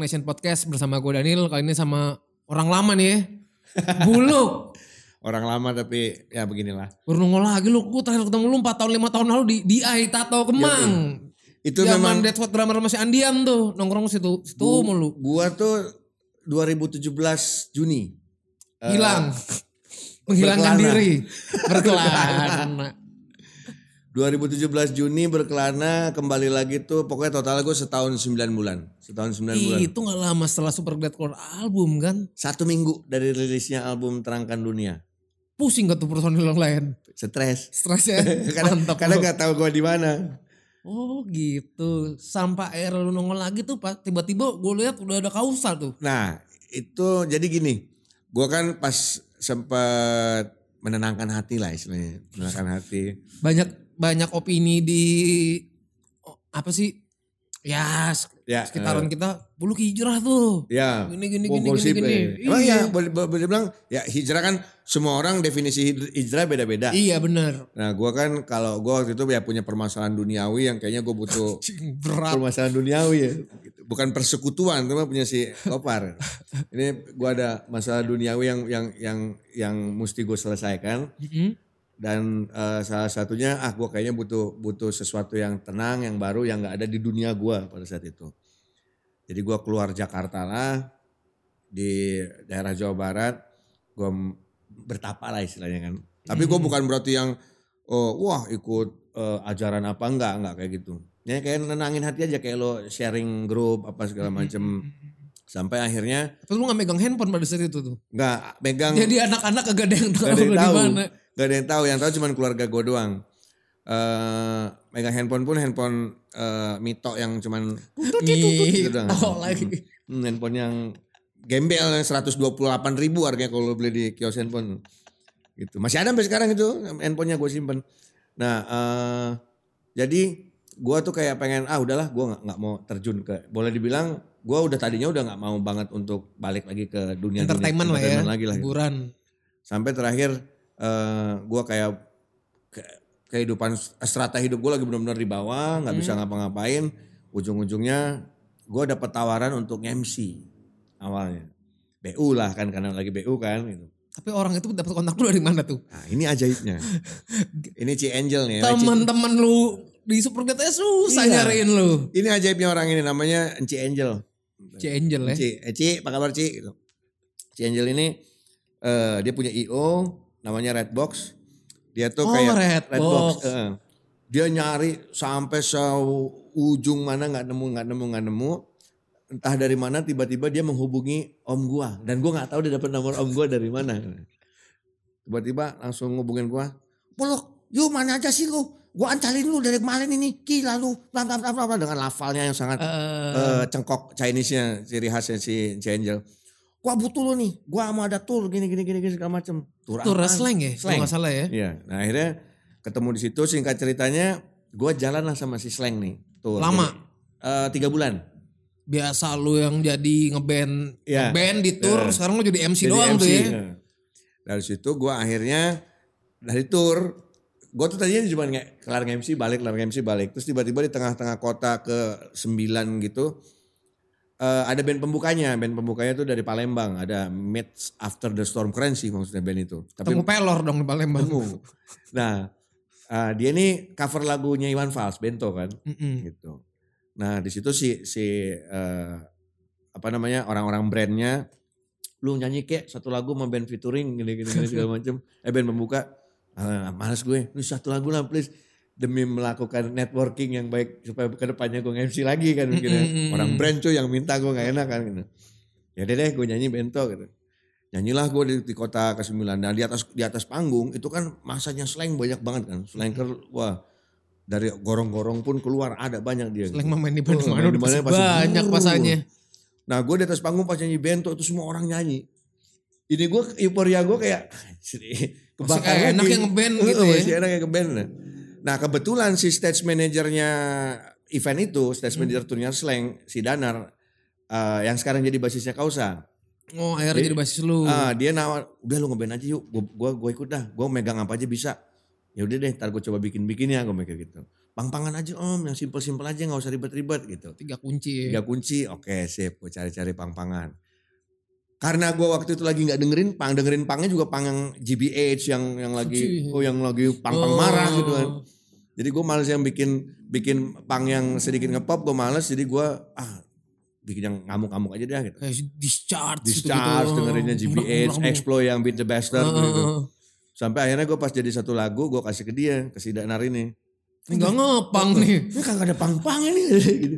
Nation Podcast bersama gue Daniel. Kali ini sama orang lama nih ya. Buluk. Orang lama tapi ya beginilah. Baru nongol lagi lu. Gue terakhir ketemu lu 4 tahun 5 tahun lalu di DI Tato Kemang. Itu Zaman memang Dead Squad drummer masih Andian tuh. Nongkrong situ. Situ Bu- mulu. gua tuh 2017 Juni. Hilang. Menghilangkan berkelana. diri. Berkelana. 2017 Juni berkelana kembali lagi tuh pokoknya total gue setahun 9 bulan. Setahun 9 bulan. Ih, itu gak lama setelah Super Deathcore album kan. Satu minggu dari rilisnya album Terangkan Dunia. Pusing gak tuh personil yang lain. Stres. Stres ya. karena Mantap karena nggak tahu gue di mana. Oh gitu. Sampai akhirnya lu nongol lagi tuh pak. Tiba-tiba gue lihat udah ada kausa tuh. Nah, itu jadi gini. Gua kan pas sempet menenangkan hati lah istilahnya. Menenangkan hati. Banyak banyak opini di oh, apa sih? Ya Ya, sekitaran kita bulu hijrah tuh. Ya, Gini, gini, gini, gosip, gini, eh. gini. Emang Iya. ya boleh, boleh bilang ya hijrah kan semua orang definisi hij- hijrah beda-beda. Iya bener. Nah gua kan kalau gua waktu itu ya punya permasalahan duniawi yang kayaknya gue butuh Berat. permasalahan duniawi ya. Bukan persekutuan, itu mah punya si Kopar. Ini gua ada masalah duniawi yang yang yang yang mesti gue selesaikan. Mm-mm. Dan eh, salah satunya ah gua kayaknya butuh butuh sesuatu yang tenang, yang baru, yang nggak ada di dunia gua pada saat itu. Jadi gua keluar Jakarta lah di daerah Jawa Barat, gua m- bertapa lah istilahnya kan. Tapi gua bukan berarti yang oh, wah ikut eh, ajaran apa enggak enggak kayak gitu. Ya kayak nenangin hati aja kayak lo sharing grup apa segala macem. Sampai akhirnya Tapi lu gak megang handphone pada saat itu tuh. nggak megang Jadi anak-anak kagak ada yang tahu tahu. mana. Gak ada yang tahu. Yang tahu cuma keluarga gue doang. eh megang handphone pun handphone eh Mito yang cuman gitu doang. Oh lagi. Hmm, handphone yang gembel yang 128 ribu harganya kalau beli di kios handphone. Gitu. Masih ada sampai sekarang itu handphonenya gue simpen. Nah eh jadi gue tuh kayak pengen ah udahlah gue nggak nggak mau terjun ke boleh dibilang gue udah tadinya udah nggak mau banget untuk balik lagi ke dunia Entertainment lah ya. lagi lah gitu Hiburan. sampai terakhir eh gue kayak ke- kehidupan strata hidup gue lagi benar-benar di bawah nggak bisa ngapa-ngapain ujung-ujungnya gue dapet tawaran untuk MC awalnya BU lah kan karena lagi BU kan gitu Tapi orang itu dapat kontak lu dari mana tuh? nah ini ajaibnya ini Ci Angel nih Teman-teman lu di Super Getaway susah Iya. nyariin lu. ini ajaibnya orang ini namanya Ci Angel C Angel ya. Ci, eh, Ci, apa kabar Ci? Gitu. Ci Angel ini eh, dia punya IO namanya Redbox. Dia tuh Oh, kayak Redbox. eh. dia nyari sampai ujung mana nggak nemu nggak nemu nggak nemu. Entah dari mana tiba-tiba dia menghubungi om gua dan gua nggak tahu dia dapat nomor om gua dari mana. Tiba-tiba langsung ngubungin gua. Peluk, yuk mana aja sih lu? Gua ancalin lu dari kemarin ini. Gila lu. Bla bla bla bla bla." dengan lafalnya yang sangat Eh, eh, cengkok Chinese-nya ciri khasnya si, si Angel. Gua butuh lo nih, gua mau ada tour gini gini gini, gini segala macem. Tour Tur apaan? slang ya? Slang. nggak salah ya. Iya, nah akhirnya ketemu di situ singkat ceritanya gua jalan lah sama si Slang nih. Tour. Lama? Eh, tiga bulan. Biasa lu yang jadi ngeband Iya. ngeband di tour, Iya. sekarang lu jadi MC Jadi doang MC, tuh ya. ya. Dari situ gua akhirnya dari tour gue tuh tadinya cuma nge- kelar MC balik, kelar MC balik. Terus tiba-tiba di tengah-tengah kota ke sembilan gitu, eh, ada band pembukanya. Band pembukanya tuh dari Palembang. Ada Meets After the Storm keren sih maksudnya band itu. Tapi Temu pelor dong di Palembang. temu. Nah, eh, dia ini cover lagunya Iwan Fals, Bento kan, Mm-mm. gitu. Nah di situ si si eh, apa namanya orang-orang brandnya, lu nyanyi kek satu lagu sama band featuring gini gini, gini segala macem. Eh band pembuka, ah, males gue, lu satu lagu lah please demi melakukan networking yang baik supaya ke depannya gue nge-MC lagi kan mikirnya. Mm-mm. Orang brand cuy yang minta gue gak enak kan gitu. Ya deh deh gue nyanyi bento gitu. Nyanyilah gue di, di kota ke-9 dan di atas di atas panggung itu kan masanya slang banyak banget kan. Slanker wah dari gorong-gorong pun keluar ada banyak dia. Slang gitu. main di Oh, mana main di mana pasti banyak pasanya. Nah gue di atas panggung pas nyanyi bento itu semua orang nyanyi. Ini gue euforia gue kayak kebakar kayak enak yang ngeband gitu ya. Masih enak yang ngeband. Nah kebetulan si stage manajernya event itu, stage Hmm. manager turnya Slang, si Danar, eh, yang sekarang jadi basisnya Kausa. Oh akhirnya Jadi- jadi basis lu. Ah, dia nawar, udah lu ngeband aja yuk, gua, gua, gua ikut dah, gua megang apa aja bisa. Ya udah deh, ntar gue coba bikin-bikin ya, gue mikir gitu. pang-pangan aja om yang simpel-simpel aja nggak usah ribet-ribet gitu. Tiga kunci ya. Tiga kunci, oke sip, gue cari-cari pang-pangan. Karena gue waktu itu lagi nggak dengerin pang, dengerin pangnya juga pang yang GBH yang yang lagi, Kunci. oh yang lagi pang-pang Oh. marah gitu kan. Jadi gue males yang bikin bikin pang yang sedikit ngepop, gue males. Jadi gue ah bikin yang ngamuk-ngamuk aja deh gitu. Kayak discharge. Discharge, gitu-gitu. dengerinnya GBH, Exploit yang Beat the Bastard ulang. gitu. Sampai akhirnya gue pas jadi satu lagu, gue kasih ke dia, ke si Danar ini. Ini gak ngepang nih. Ini kagak ada pang-pangnya nih. gitu.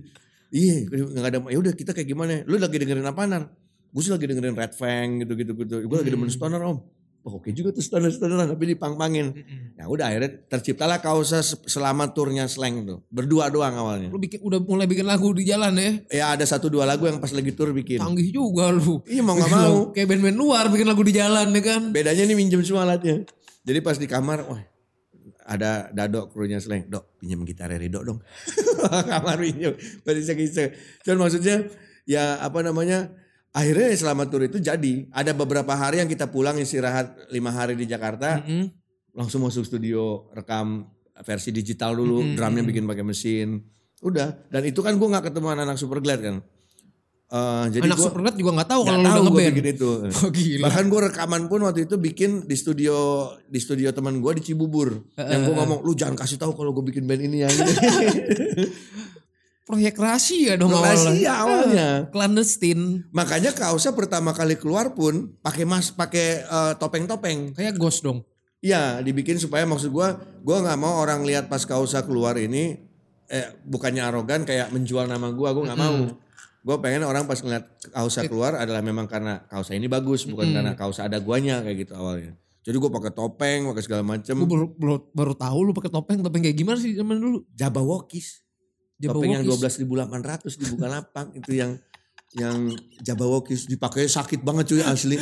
Iya, nggak ada. Ya udah kita kayak gimana? Lu lagi dengerin apa nar? Gue sih lagi dengerin Red Fang gitu gitu gitu. Gue lagi demen Hmm. stoner om. Oh, oke juga tuh stoner stoner tapi dipang-pangin. Ya udah akhirnya terciptalah kausa se- selama turnya slang tuh. Berdua doang awalnya. Lu bikin, udah mulai bikin lagu di jalan ya. Ya ada satu dua lagu yang pas lagi tur bikin. Canggih juga lu. Iya mau nggak Bikin mau. Kayak band-band luar bikin lagu di jalan ya kan. Bedanya nih minjem semua alatnya. Jadi pas di kamar, wah ada Dado krunya slang. Dok pinjem gitar Rido dong. kamar pinjem. Berisik-isik. Cuman maksudnya ya apa namanya. Akhirnya selama tur itu jadi. Ada beberapa hari yang kita pulang istirahat lima hari di Jakarta. Mm-mm. Langsung masuk studio rekam versi digital dulu. Mm-mm. Drumnya bikin pakai mesin. Udah. Dan itu kan gue gak ketemu anak-anak Superglad kan. Eh, jadi Anak gua Supernet juga gak tahu nggak kalau udah ngeband. bikin itu. Oh gila. Bahkan gue rekaman pun waktu itu bikin di studio di studio teman gue di Cibubur. yang gue ngomong lu jangan kasih tahu kalau gue bikin band ini ya. Proyek rahasia dong Rahasia awalnya. Clandestine. Makanya kaosnya pertama kali keluar pun pakai mas pakai eh, topeng-topeng. Kayak ghost dong. Iya dibikin supaya maksud gue gue nggak mau orang lihat pas kaosnya keluar ini eh bukannya arogan kayak menjual nama gue gue nggak mau. Gue pengen orang pas ngeliat kaosnya keluar adalah memang karena kaosnya ini bagus bukan karena kaosnya ada guanya kayak gitu awalnya. Jadi gue pakai topeng, pakai segala macem. Gue baru, baru, baru tahu lu pakai topeng. Topeng kayak gimana sih zaman dulu? Jabawokis. Topeng yang Walkies. 12.800 di Bukalapak itu yang yang Jabawokis dipakai sakit banget cuy asli.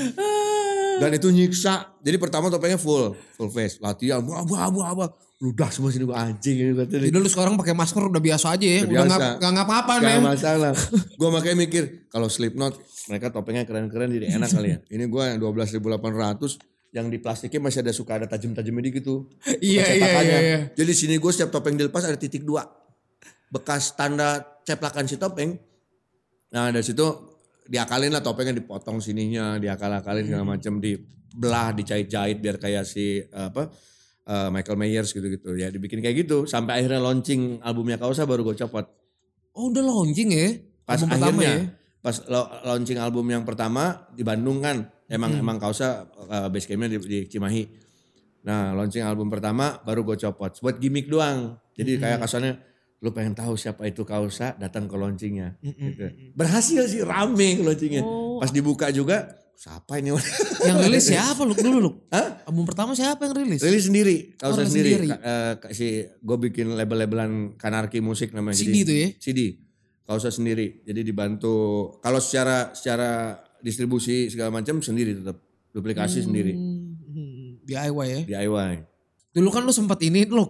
Dan itu nyiksa. Jadi pertama topengnya full, full face, latihan, wah wah wah. Ludah semua sini gua anjing ini. Jadi lu sekarang pakai masker udah biasa aja ya. Udah Udah nggak nggak ngapa-apa nih. Gak masalah. Gua makanya mikir kalau Slipknot mereka topengnya keren-keren jadi enak kali ya. Ini gua yang 12.800 yang di plastiknya masih ada suka ada tajam-tajamnya dikit tuh. Iya iya iya. iya. Jadi sini gue setiap topeng dilepas ada titik dua. Bekas tanda ceplakan si topeng. Nah dari situ diakalin lah topengnya dipotong sininya, diakal-akalin segala Hmm. macam, dibelah, dicait-cait biar kayak si eh, apa eh, Michael Myers gitu-gitu ya dibikin kayak gitu sampai akhirnya launching albumnya Kausa baru gue copot. Oh udah launching ya. Pas Album pertama akhirnya ya. pas launching album yang pertama di Bandung kan emang Hmm. emang Kausa eh, base campnya di, di Cimahi. Nah launching album pertama baru gue copot buat gimmick doang. Jadi Hmm. kayak kasarnya lu pengen tahu siapa itu Kausa datang ke launchingnya. Mm-mm. Gitu. Berhasil sih rame launchingnya. Oh. Pas dibuka juga siapa ini? Yang rilis siapa lu dulu lu? Hah? Album pertama siapa yang rilis? Rilis sendiri, Kausa rilis sendiri. sendiri. Ka- eh, ka- si gue bikin label-labelan kanarki musik namanya. CD Jadi- tuh ya? CD. Kausa sendiri. Jadi dibantu kalau secara secara distribusi segala macam sendiri tetap duplikasi sendiri Hmm, DIY ya. DIY. Dulu kan lu sempat ini lu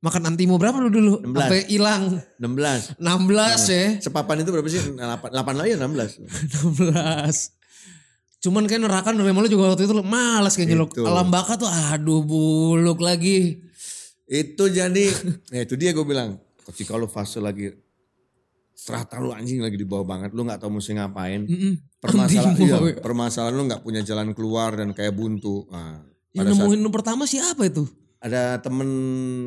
makan antimo berapa lu dulu? 16. Sampai hilang 16. 16 ya. Sepapan itu berapa sih? 8, 8 lagi ya 16. 16. Cuman kan neraka memang lu juga waktu itu lu malas kayaknya lu. Itu. Alam baka tuh aduh buluk lagi. Itu jadi, ya itu dia gue bilang. Ketika lu fase lagi serata lu anjing lagi di bawah banget, lu nggak tahu mesti ngapain. Mm-mm. Permasalahan, Antimo, iya, ya. permasalahan lu nggak punya jalan keluar dan kayak buntu. Nah, Yang pada saat nemuin lu pertama siapa itu? Ada temen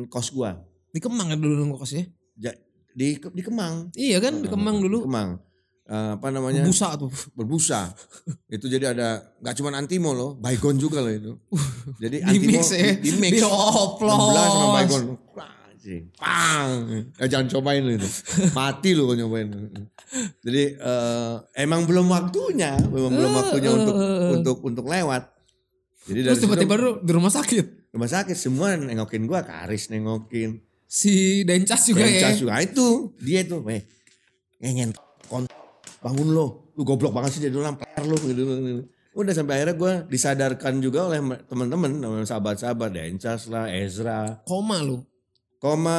kos gua Di Kemang ya dulu lu kosnya. ja- di di Kemang. Iya kan di Kemang Di dulu. Kemang. Eh, apa namanya? Busa tuh. berbusa. itu jadi ada nggak cuma antimo loh, baygon juga loh itu. Jadi Di antimo mix ya. di, di mix. Di 16 sama baygon. Pang. Eh, jangan cobain lo itu. Mati lo kalau nyobain. Jadi eh, emang belum waktunya, memang belum waktunya untuk untuk untuk lewat. Jadi Terus tiba-tiba lu di rumah sakit. rumah sakit semua nengokin gua, Karis nengokin. Si Dencas juga Bencas ya. juga itu dia itu weh ngenyen kon bangun lo lu goblok banget sih jadi orang per lo gitu, gitu. udah sampai akhirnya gue disadarkan juga oleh me- teman-teman teman sahabat-sahabat Dencas lah Ezra Koma lu. koma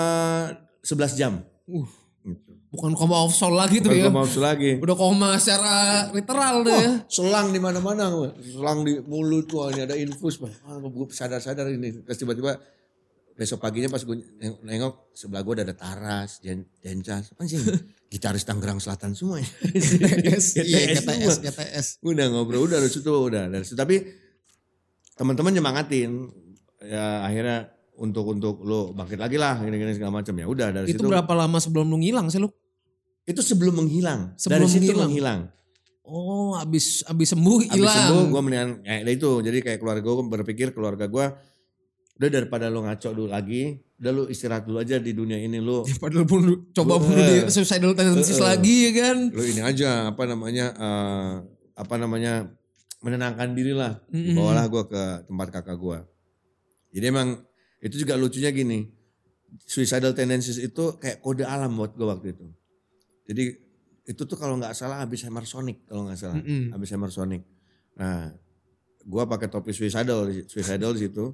11 jam Uh, gitu. Bukan koma offshore lagi tuh Bukan ya. koma maksud lagi Udah koma secara literal tuh ya. selang di mana-mana selang di mulut tuh ini ada infus Bang. ah, gue sadar-sadar ini terus tiba-tiba besok paginya pas gue nengok, nengok sebelah gue ada Taras, Jen, Jencas, anjing gitaris Tangerang Selatan semua ya. GTS, iya GTS. GTS. udah ngobrol udah dari situ udah dari situ tapi teman-teman nyemangatin ya akhirnya untuk untuk lo bangkit lagi lah gini-gini segala macam ya udah dari Itu situ berapa lama sebelum lu ngilang sih lu? Itu sebelum menghilang Sebelum dari situ menghilang. menghilang Oh, abis abis sembuh Abis sembuh hilang. gue mendingan kayak itu jadi kayak keluarga gue berpikir keluarga gue udah daripada lo ngaco dulu lagi udah lu istirahat dulu aja di dunia ini lu Padahal pun lu- coba bunuh Eh. diri, suicidal tendencies Eh, eh. lagi ya kan. lu ini aja apa namanya eh, apa namanya menenangkan diri lah bawalah gue ke tempat kakak gue jadi emang itu juga lucunya gini suicidal tendencies itu kayak kode alam buat gue waktu itu jadi itu tuh kalau nggak salah habis hammer sonic kalau nggak salah. Mm-mm. habis hammer sonic. Nah gue pakai topi suicidal suicidal di situ.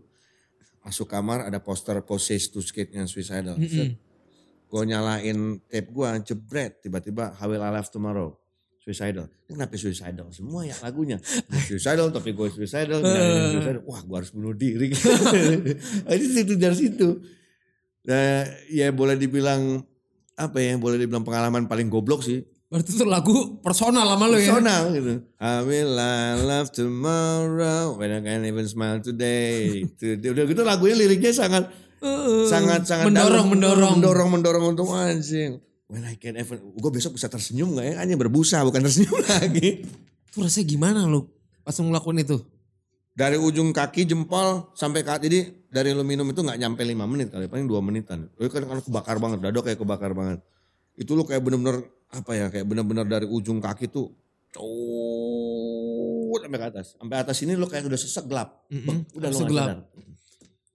Masuk kamar ada poster poses to skate-nya suicidal. Mm-mm. gue nyalain tape gue jebret tiba-tiba How Will I Live Tomorrow? Suicidal. Kenapa suicidal? Semua ya lagunya. Suicidal tapi gue suicidal, suicidal. wah gue harus bunuh diri. Itu situ dari situ. Nah ya boleh dibilang apa ya boleh dibilang pengalaman paling goblok sih. Berarti itu lagu personal sama lu ya. personal gitu. I will I love tomorrow. When I can even smile today. Itu udah gitu lagunya liriknya sangat sangat sangat mendorong, dalam. mendorong. mendorong mendorong untuk anjing. When I can even gue besok bisa tersenyum gak ya? Hanya berbusa bukan tersenyum lagi. Itu rasanya gimana lu pas ngelakuin itu? dari ujung kaki jempol sampai kaki jadi dari lu minum itu nggak nyampe lima menit kali paling dua menitan itu kan kalau kebakar banget dado kayak kebakar banget itu lu kayak bener-bener apa ya kayak bener-bener dari ujung kaki tuh cowok sampai ke atas sampai atas ini lu kayak udah sesek gelap udah lu langsung nggak gelap. sadar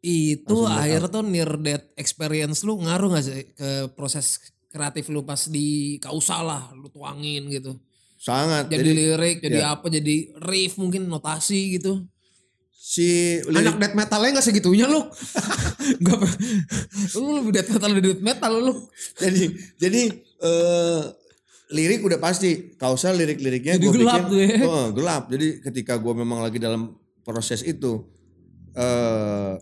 Itu akhirnya tuh near death experience lu ngaruh gak sih ke proses kreatif lu pas di kausa lah lu tuangin gitu. sangat Jadi, lirik, jadi ya. apa, jadi riff mungkin notasi gitu. Si Anak death metalnya gak segitunya lu. Gak, lu lebih death metal dari death metal lu. jadi jadi eh lirik udah pasti kausa lirik-liriknya gue gelap bikin ya. oh, gelap jadi ketika gue memang lagi dalam proses itu eh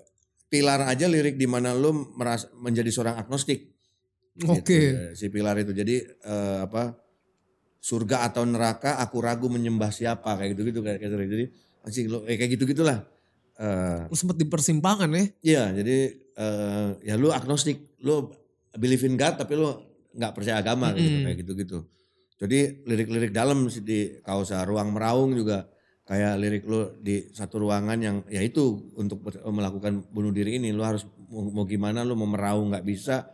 pilar aja lirik di mana lu meras, menjadi seorang agnostik Oke. Gitu, si pilar itu jadi eh, apa surga atau neraka aku ragu menyembah siapa kayak gitu gitu kayak gitu jadi anjing lu eh, kayak gitu gitulah eh Lu sempet di persimpangan ya. Iya, jadi eh, ya lu agnostik, lu believe in God tapi lu nggak percaya agama gitu Mm-mm. kayak gitu-gitu. Jadi lirik-lirik dalam sih di kausa ruang meraung juga kayak lirik lu di satu ruangan yang ya itu untuk melakukan bunuh diri ini lu harus mau, mau gimana lu mau meraung nggak bisa,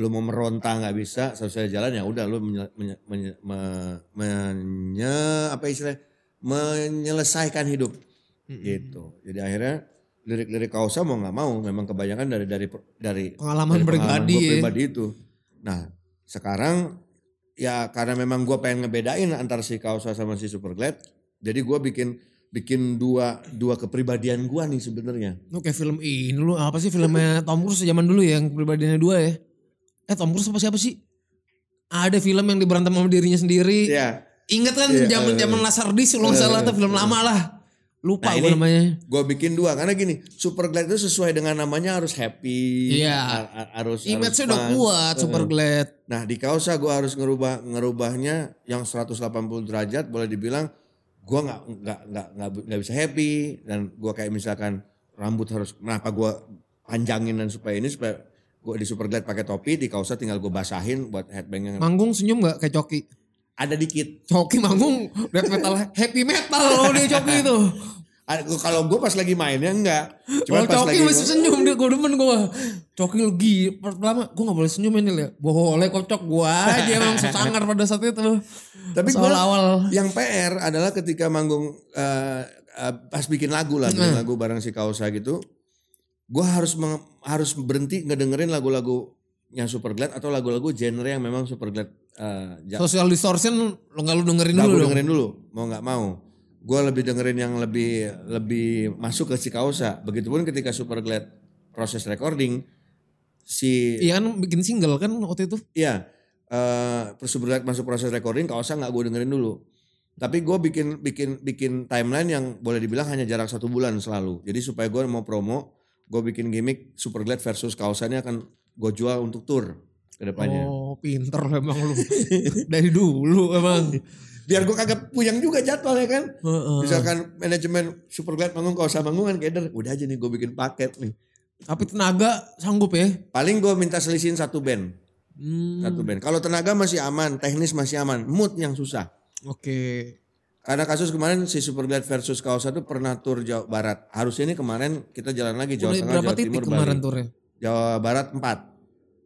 lu mau meronta nggak bisa, selesai jalan ya udah lu menye, menye, menye- me- menye- apa istilahnya menyelesaikan hidup gitu. Jadi akhirnya lirik-lirik kausa mau nggak mau memang kebanyakan dari dari dari Pengalaman dari pribadi gua ya. pribadi itu. Nah sekarang ya karena memang gue pengen ngebedain antara si kausa sama si superglad, jadi gue bikin bikin dua dua kepribadian gue nih sebenarnya. Lu kayak film ini lu apa sih filmnya Tom Cruise zaman dulu ya yang pribadinya dua ya? Eh Tom Cruise apa siapa sih? Ada film yang diberantem sama dirinya sendiri. Ya, Ingat kan Iya, zaman zaman Laserdisc kalau nggak salah tuh film lama lah. Lupa Nah, gue namanya. gue bikin dua karena gini, superglad itu sesuai dengan namanya harus happy, Iya. har- har- harus harus udah kuat, super glad. Nah di kausa gue harus ngerubah ngerubahnya yang 180 derajat boleh dibilang gue nggak nggak nggak nggak nggak bisa happy dan gue kayak misalkan rambut harus kenapa gue panjangin dan supaya ini supaya gue di superglad pakai topi di kausa tinggal gue basahin buat headbangnya Manggung senyum gak kayak Coki? Ada dikit. Coki manggung death metal happy metal loh dia Coki itu. Kalau gue pas lagi mainnya enggak, cuma pas Coki lagi masih senyum dia gue demen gue. Coki lagi pertama gue gak boleh senyum ini ya. Boleh kocok gue aja emang sesangar pada saat itu. Tapi gua- awal-awal. yang PR adalah ketika manggung eh, eh, pas bikin lagu lah, bikin Hmm. lagu bareng si Kausa gitu, gue harus meng- harus berhenti ngedengerin lagu-lagunya Superglad atau lagu-lagu genre yang memang Superglad eh, ja- Social distortion lo gak lu dengerin nggak dulu gue dengerin dulu, mau nggak mau. Gue lebih dengerin yang lebih lebih masuk ke si Kausa. Begitupun ketika Superglad proses recording, si Iya kan bikin single kan waktu itu. Iya, eh Superglad masuk proses recording, Kausa nggak gue dengerin dulu. Tapi gue bikin bikin bikin timeline yang boleh dibilang hanya jarak satu bulan selalu. Jadi supaya gue mau promo, gue bikin gimmick Superglad versus Kausa ini akan gue jual untuk tour ke depannya. Oh pinter emang lu. Dari dulu emang. Biar gue kagak puyang juga jadwal ya kan. Heeh. Misalkan manajemen Superglad manggung Kausa manggung kan keder. Udah aja nih gue bikin paket nih. Tapi tenaga sanggup ya. Paling gue minta selisihin satu band. Hmm, Satu band. Kalau tenaga masih aman, teknis masih aman. Mood yang susah. Oke. Karena kasus kemarin si Superglad versus Kausa itu pernah tur Jawa Barat. Harusnya ini kemarin kita jalan lagi Jawa Udah Tengah, berapa Jawa titik Timur, kemarin Bali. turnya? Jawa Barat 4.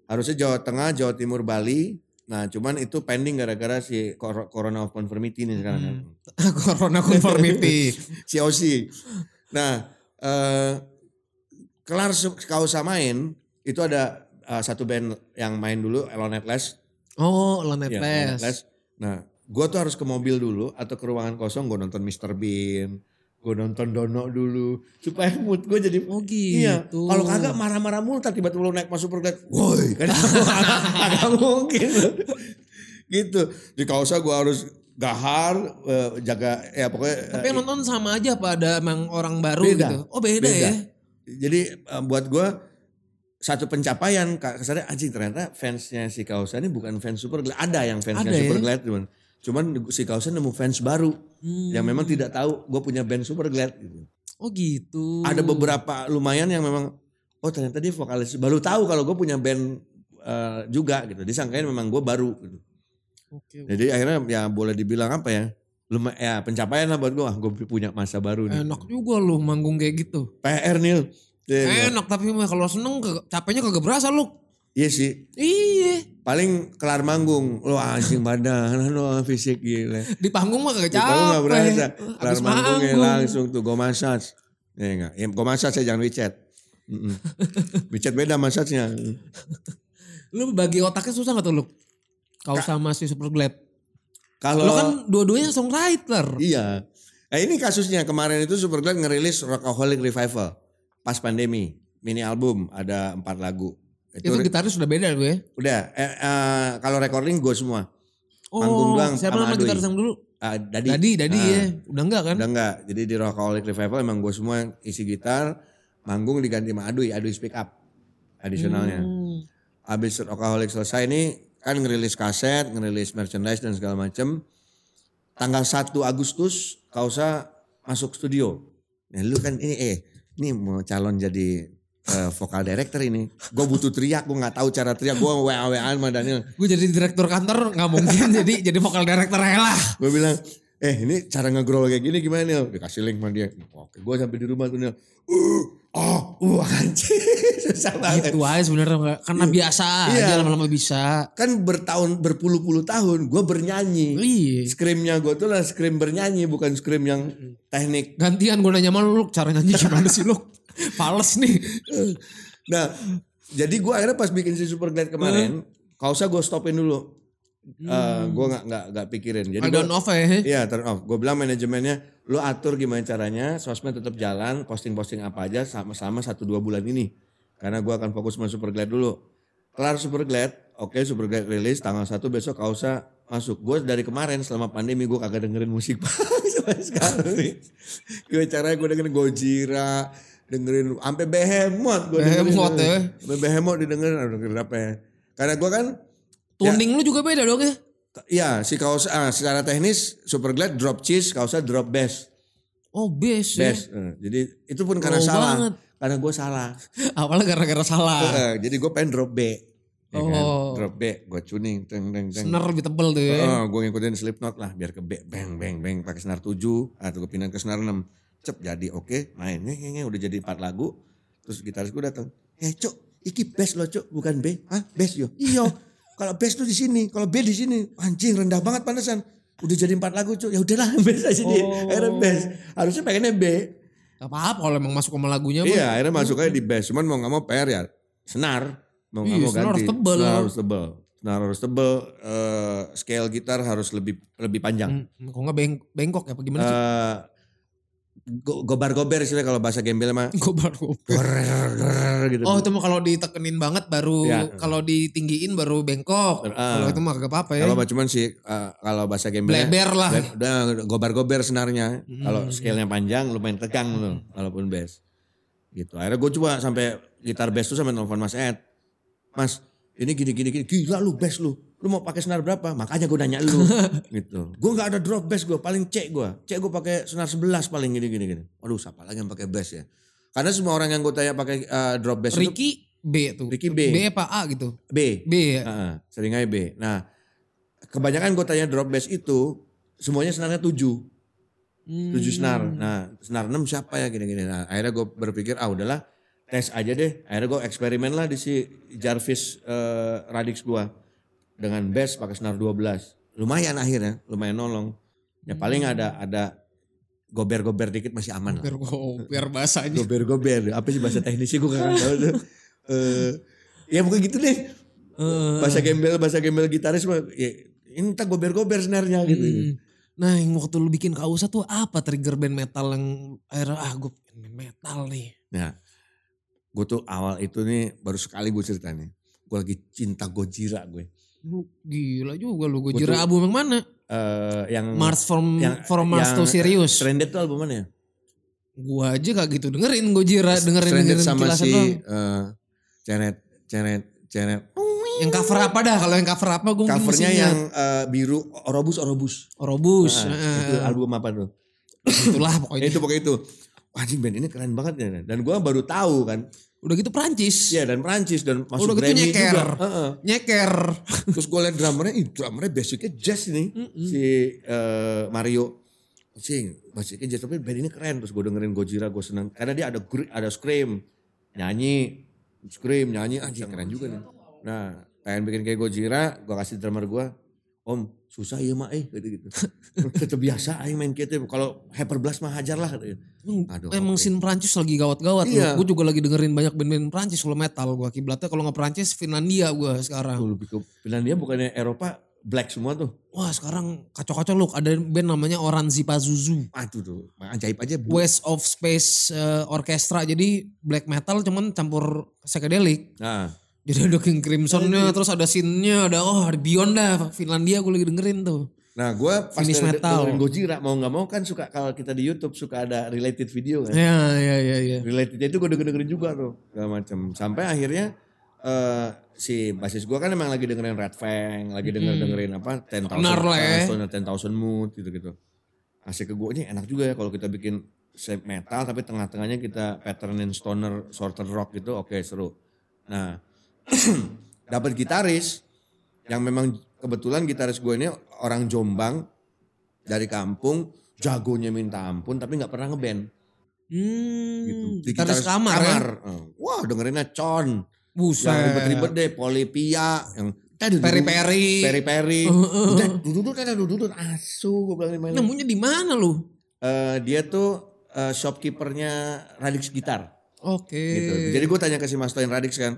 Harusnya Jawa Tengah, Jawa Timur, Bali. Nah cuman itu pending gara-gara si cor- Corona of Conformity ini sekarang kan. Corona conformity. COC. Nah eh, kelar Kausa main itu ada eh, satu band yang main dulu Elon Atlas. oh, Lanet Iya, Les. Elon Atlas. Nah gue tuh harus ke mobil dulu atau ke ruangan kosong gue nonton Mr. Bean. Gue nonton Dono dulu supaya mood gue jadi Oh gitu. Iya, kalau kagak marah-marah mulu tiba-tiba lu naik masuk perglat, woi kan agak mungkin. gitu. Di kausa gua harus gahar, eh, jaga ya pokoknya Tapi eh, yang nonton sama aja apa ada emang orang baru Beda. gitu? Oh beda, Beda. ya. jadi eh, buat gua satu pencapaian kesannya anjing ternyata fansnya si Kausa ini bukan fans Superglad. Ada yang fansnya Ada ya? Superglad cuman. Cuman si Kausa nemu fans baru Hmm. yang memang tidak tahu gue punya band Superglad gitu. Oh gitu. ada beberapa lumayan yang memang oh ternyata dia vokalis baru tahu kalau gue punya band eh, juga gitu disangkain memang gue baru gitu. Oke. jadi akhirnya ya boleh dibilang apa ya lumayan ya pencapaian lah buat gue gue punya masa baru nih Enak juga lu manggung kayak gitu. PR Nil Iya, Enak tapi kalau seneng capeknya kagak berasa lu. Iya sih Iya. paling kelar manggung lo anjing badan lo fisik gila Di panggung mah kagak Di panggung capek. nggak berasa kelar manggung. langsung tuh gue massage ya enggak ya, gue massage saya jangan WeChat. WeChat beda massage-nya Lu bagi otaknya susah gak tuh lu? Kau sama si Superglad. kalau Lu kan dua-duanya songwriter. Iya. Nah ini kasusnya kemarin itu Superglad ngerilis Rockaholic Revival pas pandemi mini album ada empat lagu. Itu, Itu gitaris sudah beda gue. udah. Eh, eh, kalau recording gue semua. Oh, Manggung doang siapa sama nama Adui. gitaris yang dulu? Ah, Dadi. Dadi, Dadi Ah, ya. Udah enggak kan? Udah enggak. Jadi di Rockaholic Revival emang gue semua yang isi gitar, manggung diganti sama Adui, Adui speak up adisionalnya. Hmm. Habis Rockaholic selesai ini kan ngerilis kaset, ngerilis merchandise dan segala macem. Tanggal 1 Agustus Kausa masuk studio. Nah lu kan ini eh ini mau calon jadi eh, vokal director ini. Gue butuh teriak, gue nggak tahu cara teriak. Gue wa waan sama Daniel. Gue jadi direktur kantor nggak mungkin jadi jadi vokal director lah. Gue bilang, eh ini cara nge-growl kayak gini gimana Nil? Dikasih link sama dia. Oke, gue sampai di rumah tuh Nil. Uh, oh, uh, anjing. Susah banget. Gitu aja sebenarnya karena biasa Iya. aja lama-lama bisa. Kan bertahun, berpuluh-puluh tahun gue bernyanyi. Iya. Screamnya gue tuh lah scream bernyanyi bukan scream yang teknik. Gantian gue nanya sama lu, lu cara nyanyi gimana sih lu? Fales nih. Nah jadi gue akhirnya pas bikin si Superglad kemarin, kausa gue stopin dulu. Eh gue nggak nggak nggak pikirin. Jadi gua- don't off ya. Iya turn off. Gue bilang manajemennya, lu atur gimana caranya, sosmed tetap jalan, posting-posting apa aja sama-sama satu dua bulan ini. Karena gue akan fokus sama Superglad dulu. Kelar Superglad, oke Superglad rilis tanggal 1 besok Kausa masuk. Gue dari kemarin selama pandemi gue kagak dengerin musik sama sekali. Gue caranya gue dengerin Gojira, dengerin sampai Behemoth gue. Behemoth ya. Sampai Behemoth didengerin, aduh dengerin apa ya. Karena gue kan Tuning lu juga beda dong ya. Iya, si Kausa ah, secara teknis Superglad drop cheese, Kausa drop bass. Oh bass ya. Bass. Eh, jadi itu pun karena Pro salah. banget. Karena gue salah. Apalagi gara-gara salah. Eh, jadi gue pengen drop B. Ya kan? Oh. Drop B, gue tuning, teng teng teng. Senar lebih tebel tuh ya. gue ngikutin Slipknot lah biar ke B, bang bang bang pakai senar 7 atau gue pindah ke senar 6. Cep jadi oke, main Nge, nge, nge, udah jadi 4 lagu. Terus gitaris gue datang, "Eh, Cuk, iki bass lo, Cuk, bukan B." Hah, bass yo. Iya. Kalau bass tuh di sini, kalau B di sini. Anjing rendah banget pantesan. Udah jadi 4 lagu, Cuk. Ya udahlah, bass aja dia. Oh. Akhirnya bass. Harusnya pengennya B. Gak apa-apa kalau emang masuk sama lagunya. Iya, akhirnya masuk aja di bass. Cuman mau gak mau PR ya senar. Mau gak Iya, mau senar ganti. harus tebel. Senar harus tebel. Senar harus tebel. eh, scale gitar harus lebih lebih panjang. Hmm, kok nggak beng bengkok ya? Apa gimana sih? Eh, go- gobar-gober istilah kalau bahasa gembel mah. Gobar gobar. Gorer, gitu. Oh itu mah kalau ditekenin banget baru, Iya. kalau ditinggiin baru bengkok. Ah. Kalau itu mah gak apa-apa ya. Kalau mah cuman sih eh, kalau bahasa gembelnya Bleber lah. Hmm. Udah gobar-gober senarnya. Kalau scale-nya panjang lumayan tegang loh walaupun bass. Gitu. Akhirnya gue coba sampai gitar bass tuh sampai telepon Mas Ed. Mas, ini gini gini gini. Gila lu bass lu. Lu mau pakai senar berapa? Makanya gue nanya lu. gitu. Gue nggak ada drop bass gue, paling C gue. C gue pakai senar 11 paling gini gini gini. Aduh, siapa lagi yang pakai bass ya? Karena semua orang yang gue tanya pakai eh, drop itu Ricky B tuh. Ricky B. B apa A gitu? B. B ya. Heeh, sering aja B. Nah, kebanyakan gue tanya drop bass itu semuanya senarnya 7. Hmm. 7 senar. Nah, senar 6 siapa ya gini-gini. Nah, akhirnya gue berpikir ah udahlah tes aja deh. Akhirnya gue eksperimen lah di si Jarvis eh, Radix gue dengan bass pakai senar 12. Lumayan akhirnya, lumayan nolong. Ya paling ada ada gober-gober dikit masih aman lah. Biar biar bahasanya. Gober-gober. Apa sih bahasa teknisnya gue gak tahu tuh. Eh, ya bukan gitu deh. Eh, Bahasa gembel, bahasa gembel gitaris mah ya, ini tak gober-gober senarnya gitu. hmm. Nah yang waktu lu bikin kausa tuh apa trigger band metal yang akhirnya ah gue metal nih. Nah, gue tuh awal itu nih baru sekali gue cerita nih. Gue lagi cinta Gojira gue. Lu gila juga lu gue Gua jira tuh- album yang mana? Eh yang Mars from yang- from Mars yang to Sirius. Stranded tuh album mana ya? Gua aja gak gitu dengerin gue jira dengerin Stranded dengerin sama si doang. eh, Ceret, Ceret, Ceret. Yang cover apa dah? Kalau yang cover apa gue Covernya yang eh, biru, Orobus, Orobus. Orobus. Nah, eh, itu album apa tuh? itulah pokoknya. itu pokoknya itu. Wah, anjing band ini keren banget ya. Dan gue baru tahu kan. Udah gitu Prancis. Iya dan Prancis dan masuk Udah gitu Grammy nyeker. juga. Heeh. Nyeker. Terus gue liat drummernya, ih drummernya basicnya jazz nih. Si eh, Mario. Cing, basicnya jazz tapi band ini keren. Terus gue dengerin Gojira, gue seneng. Karena dia ada ada scream, nyanyi, scream, nyanyi. Anjing keren juga nih. Nah, pengen bikin kayak Gojira, gue kasih drummer gue. Om, susah ya mak eh, gitu gitu. Tetep biasa aing main gitu. Kalau Hyperblast mah hajar lah. Gitu. Emang, Aduh, emang oke. scene Prancis lagi gawat-gawat. Iya. Gue juga lagi dengerin banyak band-band Prancis kalau metal. Gue kiblatnya kalau nggak Prancis Finlandia gue sekarang. Tuh, lebih ke Finlandia bukannya Eropa black semua tuh. Wah sekarang kacau-kacau look. Ada band namanya Oranzi Pazuzu. Aduh tuh, ajaib aja. Bu. West of Space eh, Orchestra. Jadi black metal cuman campur psychedelic. Nah, Jadi ada King Crimson-nya, terus ada scene-nya, ada oh ada Beyond dah. Finlandia gue lagi dengerin tuh. Nah gue pas Finish metal. dengerin Gojira mau nggak mau kan suka kalau kita di YouTube suka ada related video kan. Ya ya ya ya. Relatednya itu gue denger dengerin juga tuh segala macam. Sampai akhirnya eh si basis gue kan emang lagi dengerin Red Fang, lagi denger dengerin apa Ten Thousand ya. Ten Thousand Mood gitu gitu. Asik ke gue ini enak juga ya kalau kita bikin metal tapi tengah-tengahnya kita patternin stoner, shorter rock gitu, oke seru. Nah dapat gitaris yang memang kebetulan gitaris gue ini orang Jombang dari kampung jagonya minta ampun tapi nggak pernah ngeband Hmm, gitu. Di gitaris kamar, ya. Eh, Wah dengerinnya Con. Buset. Yang ribet-ribet deh, Polipia. Yang Peri-peri. Peri-peri. Heeh. Udah duduk ada duduk asu gue bilang ini main. Nemunya di mana lu? Eh, dia tuh eh, shopkeepernya Radix Gitar Oke. gitu. Jadi gue tanya ke si Mas Toin Radix kan.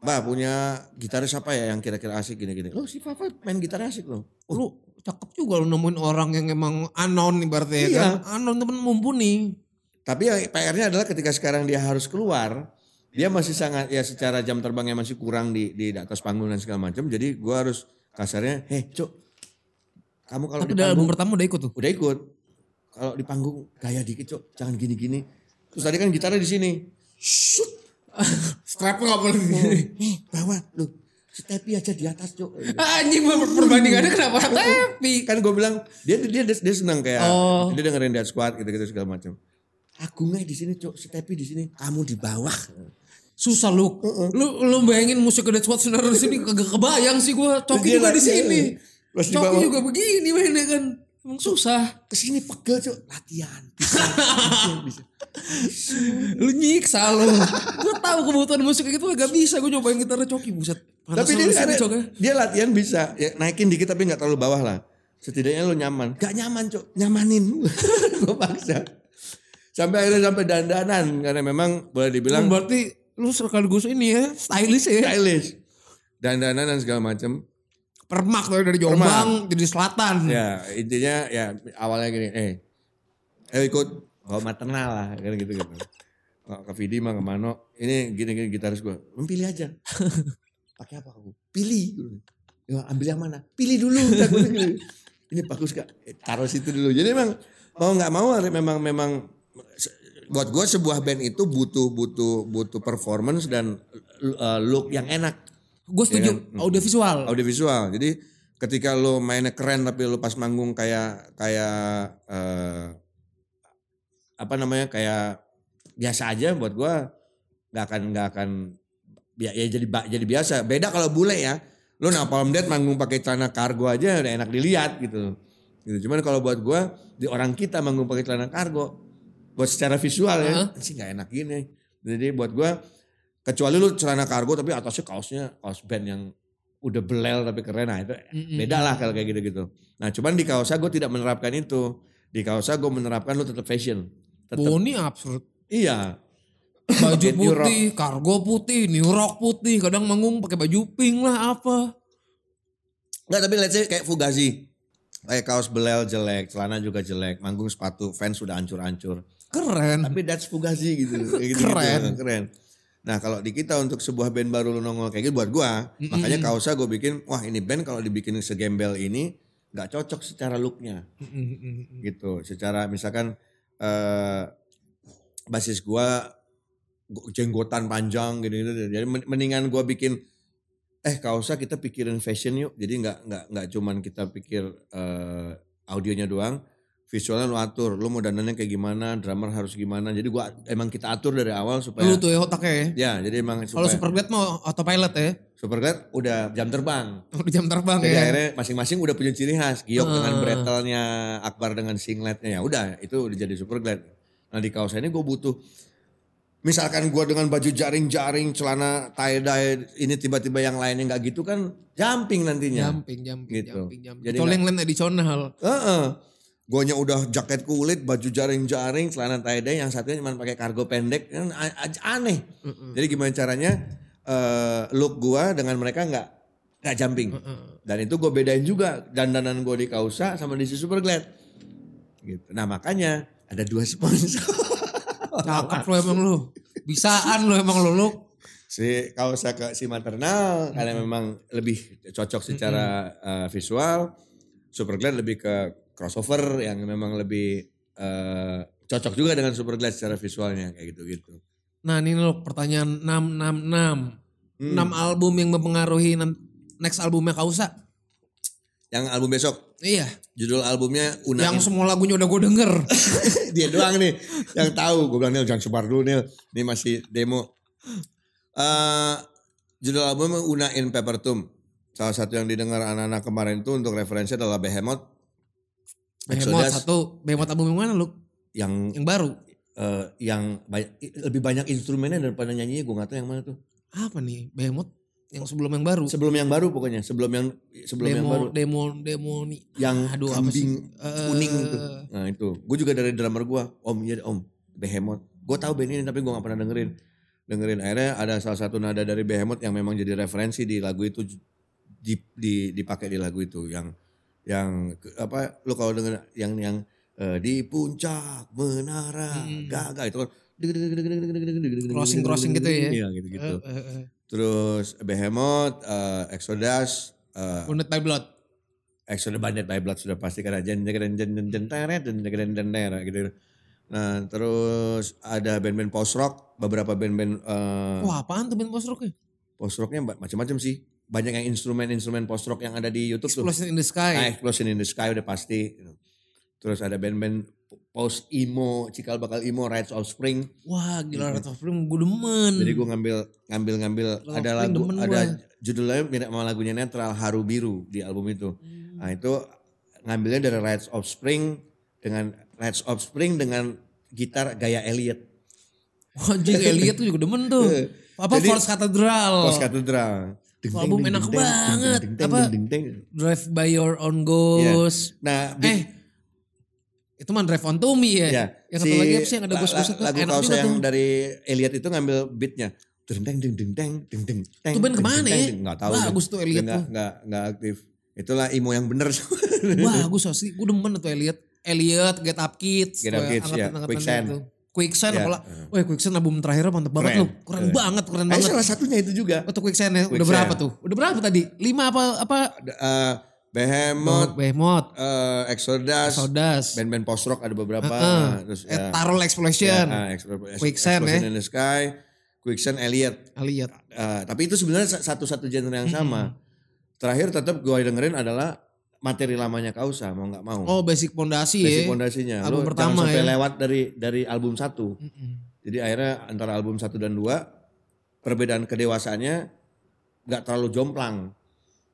Mbak punya gitaris apa ya yang kira-kira asik gini-gini. Lo si Fafa main gitar asik loh. lu cakep juga lu nemuin orang yang emang anon nih berarti ya Iya. kan. Anon temen mumpuni. Tapi ya PR-nya adalah ketika sekarang dia harus keluar, dia masih sangat ya secara jam terbangnya masih kurang di di atas panggung dan segala macam. Jadi gua harus kasarnya, heh cuk, kamu kalau Tapi di album panggung pertama udah ikut tuh. udah ikut, kalau di panggung gaya dikit cuk, jangan gini-gini. Terus tadi kan gitarnya di sini, Shoot. Strapnya gak boleh gini. nih bawa lu, stepi aja di atas cuk. Anjing per- perbandingannya kenapa tapi Kan gue bilang dia dia dia, dia senang kayak Oh. dia dengerin Dead Squad gitu-gitu segala macam. Aku nggak di sini cuk, stepi di sini, kamu di bawah. susah lu. Lu lu bayangin musik Dead Squad sebenarnya di sini kagak kebayang sih gua. Coki Dia juga di sini. Coki bawah. juga begini mainnya kan. Emang susah. ke sini pegel cuk latihan bisa, bisa, bisa. Lu nyiksa lu. gua tahu kebutuhan musik gitu gak bisa. Gua nyobain gitar Coki buset. Tapi dia, ada- Cok, dia latihan bisa ya, naikin dikit tapi nggak terlalu bawah lah setidaknya lu nyaman gak nyaman cuk nyamanin gue paksa sampai akhirnya sampai dandanan karena memang boleh dibilang berarti lu sekaligus ini ya stylish ya. stylish dandanan dan segala macam Permak tuh dari Jombang jadi selatan. ya intinya ya awalnya gini eh eh ikut. Bawa maternal lah kan gitu gitu. Nggak ke Vidi mah ke Mano. Ini gini gini gitaris gue pilih aja. Pakai apa aku? Pilih ya ambil yang mana? Pilih dulu. Ini bagus gak Eh, taruh situ dulu. Jadi memang mau nggak mau memang memang buat gue sebuah band itu butuh butuh butuh performance dan uh, look yang enak Gue setuju. Iya kan? Audio visual. audiovisual. Jadi ketika lo mainnya keren tapi lo pas manggung kayak kayak eh, apa namanya kayak biasa aja buat gua nggak akan nggak akan ya, ya jadi jadi biasa. Beda kalau bule ya. Lo Napalm Death manggung pakai celana kargo aja udah enak dilihat gitu. Gitu. Cuman kalau buat gua di orang kita manggung pakai celana kargo buat secara visual ya sih nggak enak gini. Jadi buat gua kecuali lu celana kargo tapi atasnya kaosnya kaos band yang udah belel tapi keren nah itu beda lah kalau kayak gitu-gitu. Nah cuman di kaosa gue tidak menerapkan itu. Di kaosa gue menerapkan lu tetap fashion. Tetap Boni absurd. iya. Baju putih, kargo putih, new rock putih, kadang manggung pakai baju pink lah apa. Enggak tapi let's say kayak Fugazi. Kayak kaos belel jelek, celana juga jelek, manggung sepatu, fans sudah hancur-hancur. Keren. Tapi that's Fugazi gitu. Gitu Keren. keren. Nah kalau di kita untuk sebuah band baru lu nongol kayak gitu buat gua, makanya kaosa gue bikin, wah ini band kalau dibikin segembel ini nggak cocok secara looknya. Mm-mm. gitu secara misalkan eh basis gua gu- jenggotan panjang gitu gitu jadi men- mendingan gua bikin eh kau usah kita pikirin fashion yuk jadi nggak nggak nggak cuman kita pikir eh audionya doang visualnya lu atur lu mau dandannya kayak gimana drummer harus gimana jadi gua emang kita atur dari awal supaya Lu tuh ya otaknya ya. ya jadi emang Kalau supaya Superglad mau autopilot ya. Superglad udah jam terbang Udah jam terbang jadi ya. akhirnya masing-masing udah punya ciri khas. Giok dengan Ah. bretelnya, Akbar dengan singletnya. Ya udah, itu udah jadi super glad. Nah di kaos ini gue butuh. Misalkan gue dengan baju jaring-jaring, celana tie-dye, ini tiba-tiba yang lainnya nggak gitu kan jumping nantinya. Jumping, jumping, Gitu. jumping, jumping. Jadi yang lain additional. Heeh. Guanya udah jaket kulit, baju jaring-jaring, celana tie-dye, yang satunya cuma pakai kargo pendek, kan a- a- aneh. Jadi gimana caranya eh, look gua dengan mereka nggak nggak jumping. Dan itu gue bedain juga dandanan gue di Kausa sama di si Superglad. Gitu. Nah makanya ada dua sponsor. Cakep lu emang lu. Bisaan lu emang lu lu. si Kausa ke si maternal karena memang lebih cocok secara eh, visual. Superglad lebih ke crossover yang memang lebih eh, cocok juga dengan Superglad secara visualnya kayak gitu-gitu. Nah ini lo pertanyaan 666. Hmm. 6 album yang mempengaruhi next albumnya Kausa. Yang album besok Iya. judul albumnya Una Yang semua lagunya udah gue denger. dia doang nih yang tahu. Gue bilang Nil jangan sebar dulu Nil. Ini masih demo. Eh judul album Una in Paper Tomb. Salah satu yang didengar anak-anak kemarin itu untuk referensi adalah Behemoth. Behemoth Exodus satu. Behemoth album yang mana lu? yang Yang baru. eh, yang banyak, lebih banyak instrumennya daripada nyanyinya gue gak tahu yang mana tuh. Apa nih? Behemoth yang sebelum yang baru. Sebelum yang baru pokoknya, sebelum yang sebelum yang demo, baru. demo, demo nih. Yang Aduh, apa kambing sih? Eh, kuning itu. Nah itu, gue juga dari drummer gue, Om iya Om, Behemoth. Gue tahu band ini tapi gue gak pernah dengerin. Dengerin akhirnya ada salah satu nada dari Behemoth yang memang jadi referensi di lagu itu di, di, dipakai di lagu itu yang yang apa lu kalau denger yang yang eh, di puncak menara gagah itu kan Crossing- crossing gitu ya? Iya gitu-gitu. Eh, eh, eh. Terus Behemoth, eh, Exodus, Wounded by Blood. Exodus Bandit by Blood sudah pasti karena jen jen jen jen jen teret jen jen jen gitu. Nah terus ada band-band post rock, beberapa band-band eh, Wah apaan tuh band post rocknya? post rocknya macam-macam sih. Banyak yang instrumen-instrumen post rock yang ada di YouTube tuh. Explosion in the Sky. Nah, Explosion in the Sky udah pasti. Terus ada band-band post emo, cikal bakal emo, Rides of Spring. Wah gila Red of Spring gue demen. Jadi gue ngambil ngambil ngambil Love ada Spring lagu ada gua. judulnya mirip sama lagunya Netral Haru Biru di album itu. Hmm. Nah itu ngambilnya dari Rides of Spring dengan Rides of Spring dengan gitar gaya Elliot. Wah Elliot tuh juga demen tuh. Apa Jadi- Force Cathedral. Post Album enak banget. Apa? Drive by your own ghost. Nah, Eh itu mah Drive on to me ya. Ya, Yang satu lagi apa sih yang ada ghost-ghost itu lagu kaos juga yang tuh. dari Elliot itu ngambil beatnya. Deng deng deng deng deng deng deng. Itu band ke mana ya? Nggak tahu. Bagus tuh Elliot tuh. Nggak nggak aktif. Itulah emo yang bener. Bagus asli. Gue demen tuh Elliot. Elliot, Get Up Kids. Get Up Kids, ya. Quicksand. Quicksand Ya. apalah. Wah Quicksand album terakhirnya mantep banget Keren. loh. Keren banget, keren Eh, banget. salah satunya itu juga. Oh tuh Quicksand ya. Udah Quicksand. berapa tuh? Udah berapa tadi? Lima apa apa? Eh, Behemoth, Behemoth, eh, Exodus, Sodas, band-band post rock ada beberapa. Heeh. Terus eh, ya, Tarol Explosion, ya, ah, Explo- Ex- Quicksand, Explosion ya. in the Sky, Quicksand, Elliot. Elliot. Eh, tapi itu sebenarnya sa- satu-satu genre yang sama. Terakhir tetap gue dengerin adalah materi lamanya Kausa mau nggak mau. Oh basic pondasi Basic ya. fondasinya. Album Lu pertama jangan sampai ya. lewat dari dari album satu. Mm-mm. Jadi akhirnya antara album satu dan dua perbedaan kedewasaannya nggak terlalu jomplang.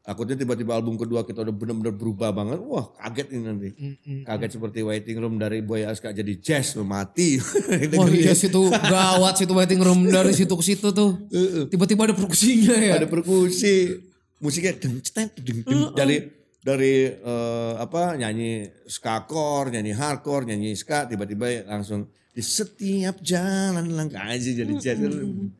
Takutnya tiba-tiba album kedua kita udah bener-bener berubah banget. Wah kaget ini nanti. Mm-mm. Kaget seperti Waiting Room dari Boy Aska jadi jazz mati. Wah iya situ gawat situ waiting room dari situ ke situ tuh. Tiba-tiba ada perkusinya ya. Ada perkusi, musiknya deng ceteng, deng deng dari dari eh, apa nyanyi ska core, nyanyi hardcore, nyanyi ska tiba-tiba langsung di setiap jalan langkah aja jadi jazz.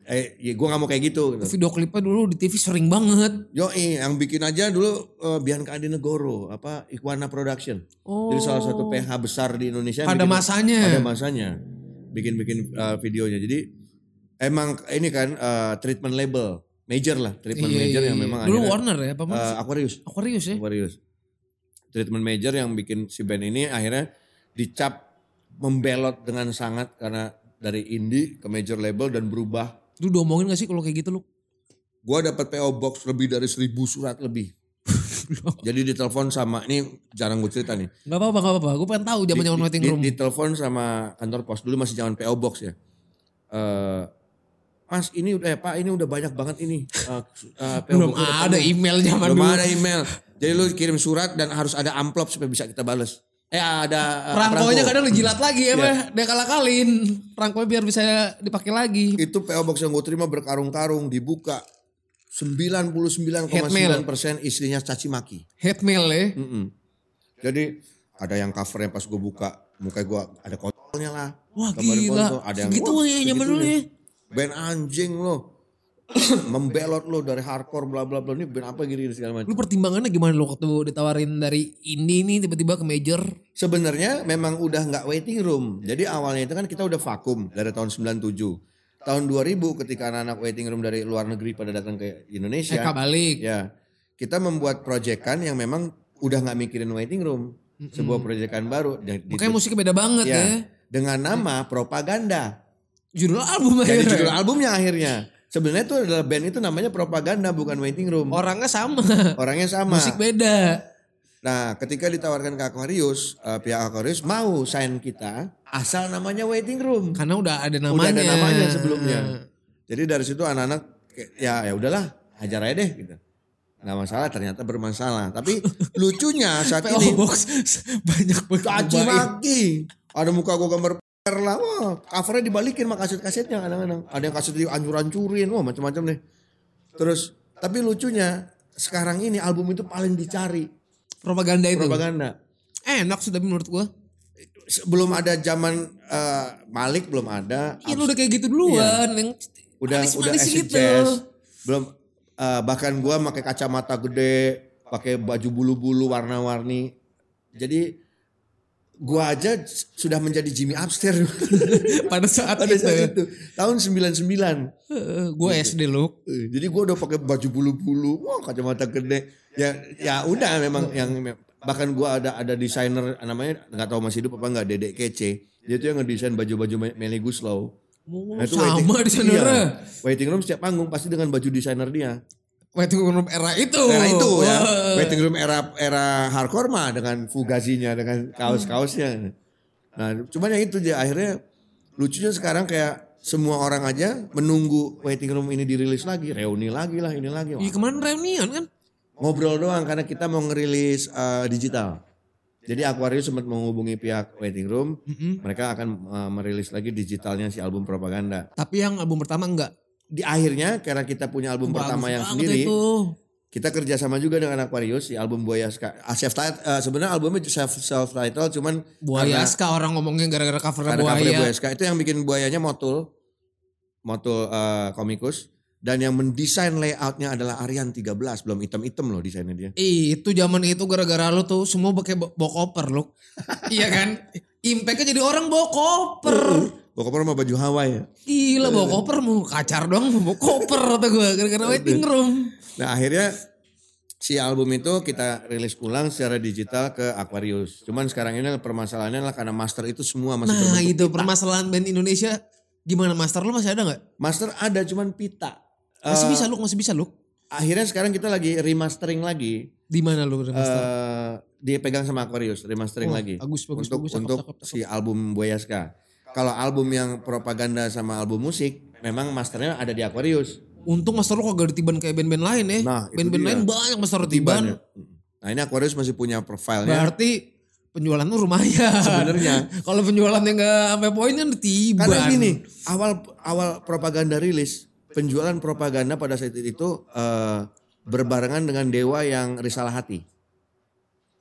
Eh, ya gue gak mau kayak gitu. Video klipnya dulu di TV sering banget. Yoi, yang bikin aja dulu eh, Bianca Adi Negoro, apa Ikwana Production. Oh. Jadi salah satu PH besar di Indonesia. Pada bikin- masanya. Pada masanya. Bikin-bikin eh, videonya. Jadi emang ini kan eh, treatment label. Major lah, treatment Iya, major iya, yang iya. memang Dulu akhirnya- Warner ya apa? Eh, Aquarius. Aquarius ya. Aquarius. Treatment major yang bikin si band ini akhirnya dicap membelot dengan sangat karena dari indie ke major label dan berubah. Lu diomongin gak sih kalau kayak gitu lu? Gua dapat PO box lebih dari seribu surat lebih. Jadi ditelepon sama ini jarang gue cerita nih. Gak apa-apa, gak apa-apa. Gue pengen tahu zaman zaman waiting di- room. Ditelepon sama kantor pos dulu masih zaman PO box ya. Eh Mas ini udah ya Pak ini udah banyak banget ini. Eh, eh, PO Belum ada penuh. email zaman Belum dulu. ada email. Jadi lu kirim surat dan harus ada amplop supaya bisa kita bales. Eh ada eh, Perangkonya perangko. kadang dijilat lagi ya, mah. Dia kalah-kalin. Perangkonya biar bisa dipakai lagi. Itu PO box yang gue terima berkarung-karung dibuka. 99,9% isinya caci maki. Headmail ya. Mm-mm. Jadi ada yang covernya pas gue buka muka gue ada kontolnya lah. Wah Gambar gila. kontol. Ada yang Segitu wah, ya zaman dulu ya. Band anjing lo. Membelot lo dari hardcore bla bla bla ini band apa gini segala macam. Lu pertimbangannya gimana lu waktu ditawarin dari indie nih tiba-tiba ke major? Sebenarnya memang udah nggak waiting room. Jadi awalnya itu kan kita udah vakum dari tahun 97. Tahun 2000 ketika anak-anak waiting room dari luar negeri pada datang ke Indonesia. Eka balik. Ya, kita membuat proyekan yang memang udah nggak mikirin waiting room, sebuah proyekan baru. Dan di- Makanya musiknya beda banget ya, ya. dengan nama propaganda. Judul album Jadi akhirnya. judul albumnya akhirnya. Sebenarnya itu adalah band itu namanya propaganda bukan waiting room. Orangnya sama. Orangnya sama. Musik beda. Nah, ketika ditawarkan ke Aquarius, eh, pihak Aquarius mau sign kita asal namanya waiting room. Karena udah ada namanya. Udah ada namanya sebelumnya. Jadi dari situ anak-anak ya ya udahlah, hajar aja deh gitu. Nggak masalah, ternyata bermasalah. Tapi lucunya saat ini Box banyak banget. caci nyobain. maki. Ada muka gue gambar lah, wah covernya dibalikin sama kaset-kasetnya kadang-kadang. Ada yang kaset dihancur-hancurin, wah macam-macam deh. Terus, tapi lucunya sekarang ini album itu paling dicari Propaganda itu. propaganda. Enak sih tapi menurut gua. Belum ada zaman eh, Malik belum ada. Iya lu udah kayak gitu duluan. Yang udah manis-manis udah acid gitu. jazz. Belum eh, bahkan gua pakai kacamata gede, pakai baju bulu-bulu warna-warni. Jadi gua aja sudah menjadi Jimmy Upstairs Pada saat pada itu. saat itu tahun 99. gue SD lu. Eh, Jadi gua udah pakai baju bulu-bulu, wah kacamata gede. Ya ya udah memang yang bahkan gua ada ada desainer namanya nggak tahu masih hidup apa nggak Dedek Kece. Dia tuh yang ngedesain baju-baju Melly Guslow. Oh, Nah, itu sama waiting- di sana. iya. Waiting room setiap panggung pasti dengan baju desainer dia. Waiting room era itu. Era itu ya. Waiting room era era hardcore mah dengan fugazinya, dengan kaos-kaosnya. Nah, cuman yang itu dia akhirnya lucunya sekarang kayak semua orang aja menunggu waiting room ini dirilis lagi, reuni lagi lah, ini lagi. Iya kemarin reunian kan. Ngobrol doang karena kita mau ngerilis eh, digital. Jadi Aquarius sempat menghubungi pihak waiting room, mereka akan eh, merilis lagi digitalnya si album propaganda. Tapi yang album pertama enggak. Di akhirnya karena kita punya album pertama Bagus yang banget sendiri, Itu. kita kerja sama juga dengan Aquarius di album Buaya Ska. Ah, self title sebenarnya albumnya self self title cuman Buaya Ska orang ngomongnya gara-gara covernya karena buaya. Buaya Ska itu yang bikin buayanya motul motul eh, komikus dan yang mendesain layoutnya adalah Aryan 13 belum hitam-hitam loh desainnya dia. Ih, itu zaman itu gara-gara lu tuh semua pakai bo- bawa koper lu. iya kan? Impactnya jadi orang bawa koper. Bawa koper sama baju Hawaii. ya. Gila bawa koper mau kacar doang mau bawa koper kata gue gara-gara waiting room. Nah akhirnya si album itu kita rilis ulang secara digital ke Aquarius. Cuman sekarang ini permasalahannya adalah karena master itu semua masih Nah itu pita. permasalahan band Indonesia gimana master lu masih ada nggak? Master ada cuman pita. Masih Eh, bisa lu, masih bisa lu. Akhirnya sekarang kita lagi remastering lagi. Di mana lu remaster? eh dipegang sama Aquarius, remastering Wah, lagi. bagus, bagus, untuk bagus, cakep, untuk cakep, cakep. si album Boyaska. Kalau album yang propaganda sama album musik, memang masternya ada di Aquarius. Untung master lu kagak ditiban kayak band-band lain ya. Nah, band-band lain banyak master Tiban ya. Nah ini Aquarius masih punya profilnya. Berarti penjualan lu lumayan. Sebenarnya. Kalau penjualannya nggak sampai poin kan tiban. Karena gini, awal awal propaganda rilis, penjualan propaganda pada saat itu eh, berbarengan dengan dewa yang risalah hati.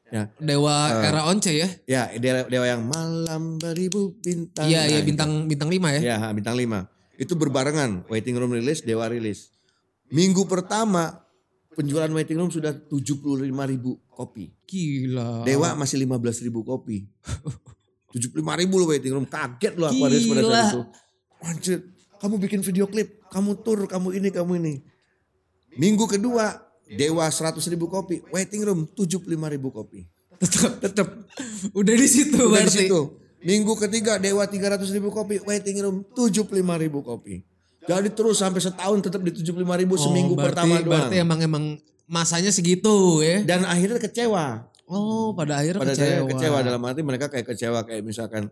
Ya, Dewa Eh. era once ya. ya dewa, dewa yang malam beribu bintang. Iya, iya bintang bintang 5 ya. Ya, ha, bintang 5. Itu berbarengan, waiting room rilis, dewa rilis. Minggu pertama penjualan waiting room sudah 75 ribu kopi. Gila. Dewa masih 15 ribu kopi. 75 ribu loh waiting room. Kaget loh Aquarius pada Gila. saat itu. Anjir, kamu bikin video klip, kamu tur, kamu ini, kamu ini. Minggu kedua, Dewa 100 ribu kopi, waiting room 75 ribu kopi. tetap tetap udah di situ Udah di berarti. situ. Minggu ketiga, Dewa 300 ribu kopi, waiting room 75 ribu kopi. Jadi terus sampai setahun tetap di 75 ribu seminggu Oh, berarti, pertama doang. Berarti emang emang masanya segitu ya. Dan akhirnya kecewa. Oh, pada akhirnya pada kecewa. saya kecewa dalam arti mereka kayak kecewa kayak misalkan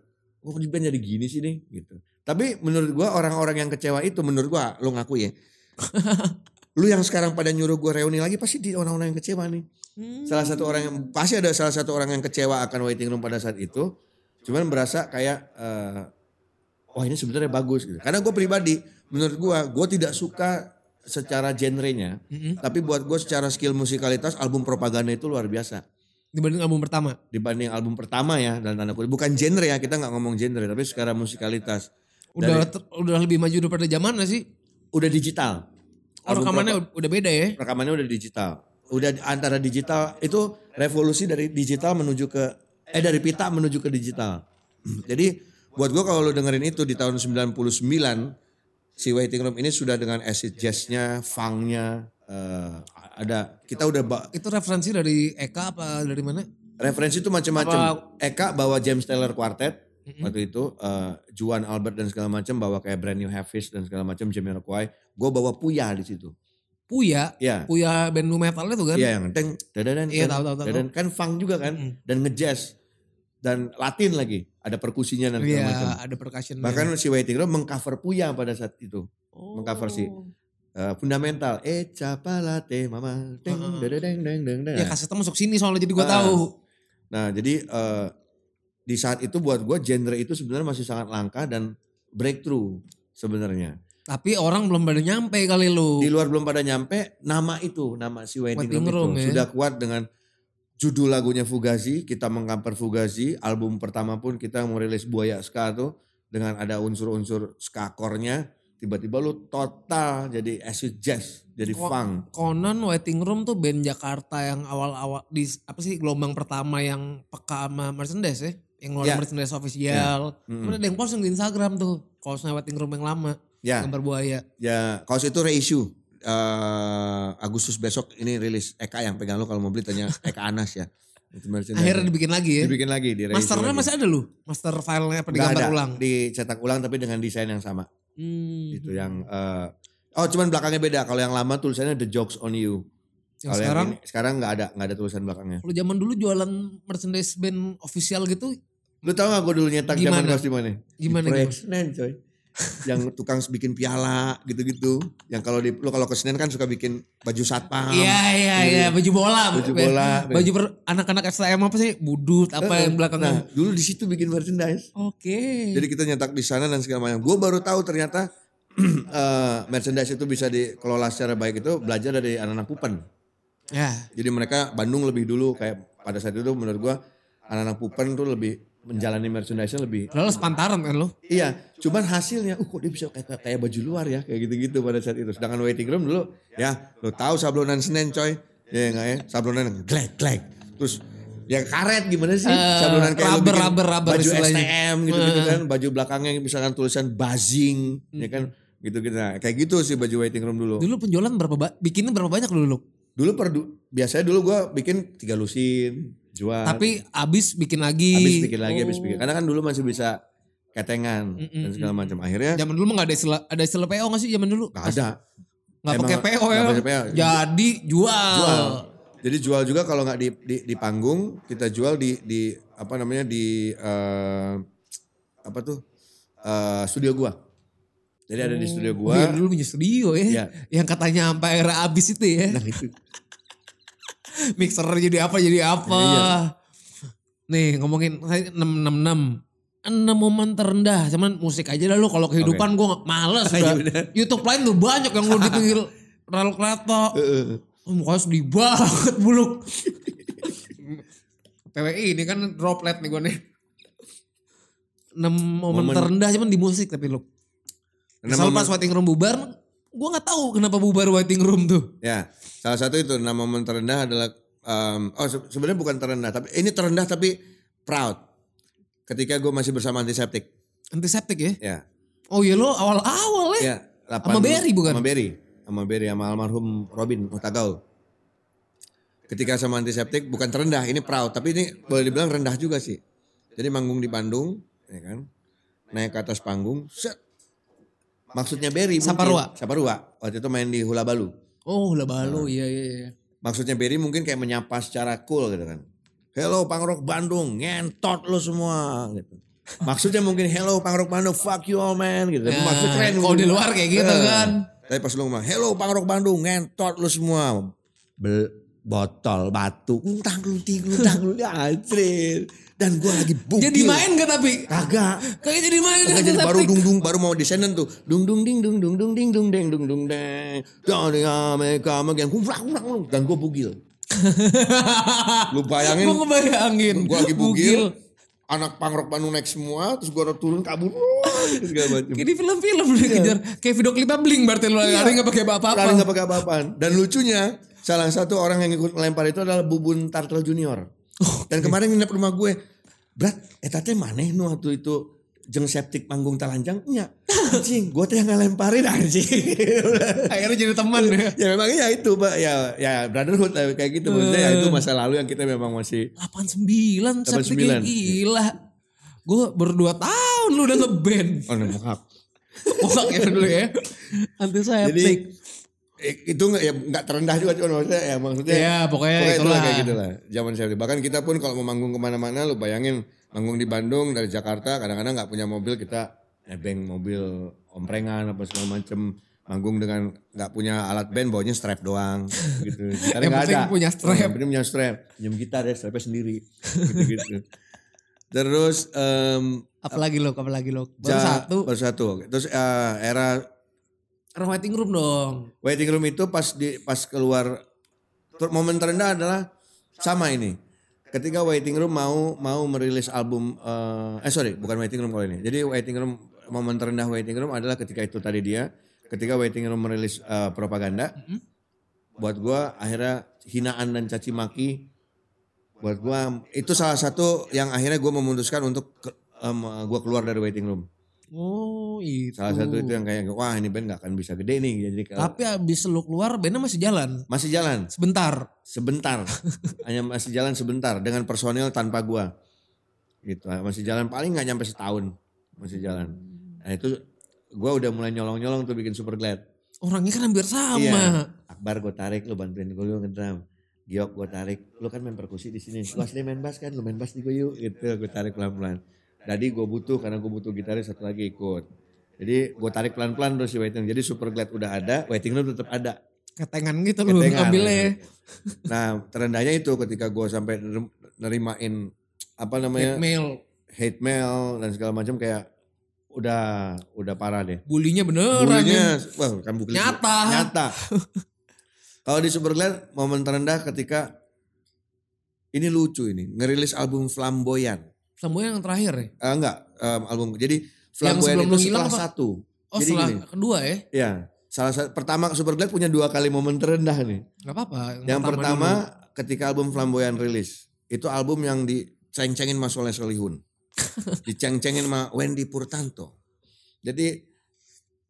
gue oh, band jadi gini sih nih gitu tapi menurut gua orang-orang yang kecewa itu menurut gua lo ngaku ya lu yang sekarang pada nyuruh gua reuni lagi pasti di orang-orang yang kecewa nih Hmm. salah satu orang yang pasti ada salah satu orang yang kecewa akan waiting room pada saat itu cuman berasa kayak eh, wah ini sebenarnya bagus gitu karena gue pribadi menurut gua gue tidak suka secara genrenya Mm-mm. tapi buat gue secara skill musikalitas album propaganda itu luar biasa Dibanding album pertama. dibanding album pertama ya dan tanda kutip bukan genre ya kita nggak ngomong genre tapi secara musikalitas Udah Dari- udah lebih maju daripada zaman gak sih? udah digital Oh, Album rekamannya ud- udah beda ya. rekamannya udah digital udah antara digital itu revolusi dari digital menuju ke eh dari pita menuju ke digital jadi buat gua kalau lo dengerin itu di tahun 99 si waiting room ini sudah dengan acid jazznya funknya eh, ada kita udah Itu referensi dari Eka apa dari mana? referensi itu macam-macam Eka bawa James Taylor Quartet waktu itu eh, Juan Albert dan segala macam bawa kayak Brand New Heavies dan segala macam Jamiroquai gue bawa Puya di situ Puya. ya Puya band nu metal itu kan? Iya yang teng dadadan Iya, tahu, tahu, tahu. dadadan. kan funk juga kan Mm-mm. dan ngejazz dan Latin lagi ada perkusinya dan segala Iya, macam ada percussion. bahkan si Waiting Room mengcover Puya pada saat itu oh. mengcover si- Eh, fundamental eh capalate mama teng Heeh. dadadeng deng deng deng Ya kasetnya masuk sini soalnya jadi gua Ah. tahu. Nah jadi eh, di saat itu buat gue genre itu sebenarnya masih sangat langka dan breakthrough sebenarnya. Tapi orang belum pada nyampe kali lu. Di luar belum pada nyampe nama itu, nama si Waiting, Waiting Room, Room, itu ya. sudah kuat dengan judul lagunya Fugazi, kita mengkamper Fugazi, album pertama pun kita merilis Buaya Ska tuh dengan ada unsur-unsur ska core-nya, tiba-tiba lu total jadi acid jazz, jadi Kok- funk. Konon Waiting Room tuh band Jakarta yang awal-awal di apa sih gelombang pertama yang peka sama merchandise ya, yang ngeluarin Ya. merchandise official. Mm-mm. Kemudian ada yang posting di Instagram tuh, kaosnya Waiting Room yang lama, Ya, gambar buaya. ya kaos itu reissue. Eh, Agustus besok ini rilis Eka yang pegang lu kalau mau beli tanya Eka Anas ya. Akhirnya dibikin lagi ya. dibikin lagi di Masternya lagi. masih ada lu? Master filenya apa digambar ada, ulang? dicetak ulang tapi dengan desain yang sama. Hmm. Itu yang eh, oh cuman belakangnya beda. Kalau yang lama tulisannya The Jokes on You. Yang Kalau sekarang, yang ini, sekarang nggak ada nggak ada tulisan belakangnya. kalau zaman dulu jualan merchandise band official gitu, Lu tau gak gue dulu nyetak zaman Gimana? kaos di mana? Gimana Di? Senen coy. yang tukang bikin piala gitu-gitu. Yang kalau di lu kalau ke Senen kan suka bikin baju satpam. Iya iya gitu. iya baju bola, Baju bola. baju per- anak-anak STM apa sih budut apa yang Nah, belakangnya? dulu di situ bikin merchandise. Oke. Jadi kita nyetak di sana dan segala macam. Gue baru tahu ternyata eh, merchandise itu bisa dikelola secara baik itu belajar dari anak-anak Pupen. Ya. Jadi mereka Bandung lebih dulu kayak pada saat itu menurut gua anak-anak Pupen tuh lebih menjalani merchandise lebih Lalu sepantaran kan lo? iya cuman hasilnya uh kok dia bisa kayak kayak baju luar ya kayak gitu-gitu pada saat itu. Sedangkan waiting room dulu ya lo tahu sablonan Senen coy. Ya enggak ya sablonan glek glek. Terus ya karet gimana sih? Eh, sablonan kayak rubber, rubber, rubber baju istilahnya. STM gitu-gitu Eh. kan baju belakangnya misalkan tulisan buzzing ya kan? Gitu-gitu. Nah, kayak gitu sih baju waiting room dulu. Dulu penjualan berapa bikinnya berapa banyak dulu lu? Dulu per biasanya dulu gue bikin tiga lusin, jual. Tapi abis bikin lagi. habis bikin lagi, habis Oh. bikin. Karena kan dulu masih bisa ketengan Mm-mm, dan segala macam. Akhirnya Zaman dulu mah gak ada istilah, ada istilah PO gak sih zaman dulu? nggak ada. Gak Emang pakai PO ya. nggak PO. Jadi jual. Jual. Jadi jual juga kalau nggak di, di di panggung kita jual di di apa namanya di eh, apa tuh eh, studio gua. Jadi ada di studio Oh, gua. iya, dulu punya studio ya. Iya. Yang katanya sampai era abis itu ya. Nah itu. Mixer jadi apa jadi apa. Iya. Nih ngomongin 666. enam momen terendah. Cuman musik aja dah lu kalau kehidupan gue gua males Iya, udah. udah. YouTube lain tuh banyak yang lu di pinggir rel kereta. Heeh. Oh, mukanya sedih banget buluk. PWI ini kan droplet nih gue nih. 6 momen, Momen- terendah cuman di musik tapi lu. Enam Misal pas waiting room bubar, gue gak tahu kenapa bubar waiting room tuh. Ya, salah satu itu enam momen terendah adalah um, oh se- sebenarnya bukan terendah tapi ini terendah tapi proud. Ketika gue masih bersama antiseptik. Antiseptik ya. Ya. Oh iya lo awal-awal ya. Ya, Sama Berry bukan? Sama Berry. Sama Berry sama almarhum Robin Utagaul. Ketika sama antiseptik bukan terendah, ini proud, tapi ini boleh dibilang rendah juga sih. Jadi manggung di Bandung, ya kan. Naik ke atas panggung, set. Maksudnya Berry. Saparua? Saparua. Waktu itu main di Hula Balu. Oh lah Nah. iya iya iya. Maksudnya Berry mungkin kayak menyapa secara cool gitu kan. Hello Pangrok Bandung, ngentot lo semua gitu. Maksudnya mungkin hello Pangrok Bandung, fuck you all man gitu. Tapi Nah, maksud keren. kalau di luar kayak gitu Eh. kan. Tapi pas lu ngomong, hello Pangrok Bandung, ngentot lo semua. Bel, botol, batu, untang lunting, untang lunting, anjir. Dan gue lagi bukil. Jadi main gak tapi? Kagak. Kayak jadi main Kagak jadi baru dung dung baru mau descendant tuh dung dung ding dung dung dung ding dung ding dung dung deng dari Amerika bagian dan gue bugil lu bayangin Gue ngebayangin. gue lagi bugil, anak pangrok Bandung naik semua terus gue turun kabur di film-film lu dikejar. Kayak video klipnya bling berarti lu Iya. lari gak pakai apa-apa. lari nggak pakai apa-apaan dan lucunya salah satu orang yang ikut melempar itu adalah Bubun Tartel Junior dan kemarin nginep rumah gue Brat, etatnya maneh nu waktu itu jeng septik panggung talanjang nya anjing gue teh yang ngelemparin anjing Akhirnya jadi teman ya. ya memang ya itu pak ya ya brotherhood kayak gitu maksudnya ya itu masa lalu yang kita memang masih 89 septik 89. gila. Gue berdua tahun lu udah ngeband. oh nembak Mokak ya dulu ya. Anti jadi septik. eh, itu nggak ya nggak terendah juga cuma maksudnya ya maksudnya Ya pokoknya, pokoknya itulah itulah. kayak gitu lah zaman saya bahkan kita pun kalau mau manggung ke mana-mana lu bayangin manggung di Bandung dari Jakarta kadang-kadang nggak punya mobil kita nebeng mobil omprengan apa segala macem manggung dengan nggak punya alat band bawanya strap doang gitu gitarnya Yang nggak ada punya strap. yang penting punya strap pinjam gitar ya strapnya sendiri gitu gitu terus em, Apalagi lo, apalagi lo. Baru ja- satu. baru satu terus eh, era Orang waiting room dong. Waiting room itu pas di pas keluar momen terendah adalah sama ini. Ketika waiting room mau mau merilis album eh, eh sorry bukan waiting room kalau ini. Jadi waiting room momen terendah waiting room adalah ketika itu tadi dia ketika waiting room merilis eh, propaganda. Buat gua akhirnya hinaan dan caci maki buat gua itu salah satu yang akhirnya gua memutuskan untuk ke, em, gua keluar dari waiting room. Oh itu. Salah satu itu yang kayak wah ini band gak akan bisa gede nih jadi kalau- Tapi abis lu keluar bandnya masih jalan. masih jalan. Sebentar. sebentar. Hanya masih jalan sebentar dengan personil tanpa gua. Gitu. Masih jalan paling nggak nyampe setahun masih jalan. Nah itu gua udah mulai nyolong nyolong tuh bikin super glad. Orangnya kan hampir sama. iya. Akbar gue tarik lu bantuin gue lu ngedrum. Giok gue tarik. Lu kan main perkusi di sini. Lu asli main bass kan? Lu main bass di gue yuk gitu. Gue tarik pelan Tadi gue butuh karena gue butuh gitaris satu lagi ikut jadi gue tarik pelan pelan terus si waiting jadi super glad udah ada waiting room tetap ada Ketengan gitu Ketengan. ambilnya. Nah terendahnya itu ketika gue sampai ner- nerimain apa namanya Mail. hate mail dan segala macam kayak udah udah parah deh. Bulinya beneran. Bulinya, ya. wah kan bukli Nyata. Nyata. Kalau di Superglad momen terendah ketika ini lucu ini ngerilis album Flamboyan. Sama yang terakhir ya. Eh, enggak em, album jadi Flamboyan itu setelah apa? satu. Oh jadi setelah gini, kedua ya. ya salah satu pertama Superglad punya dua kali momen terendah nih. Gak apa-apa. Yang pertama dulu. ketika album Flamboyan rilis. Itu album yang diceng-cengin sama Soleh Solihun. Diceng-cengin sama Wendy Purtanto. Jadi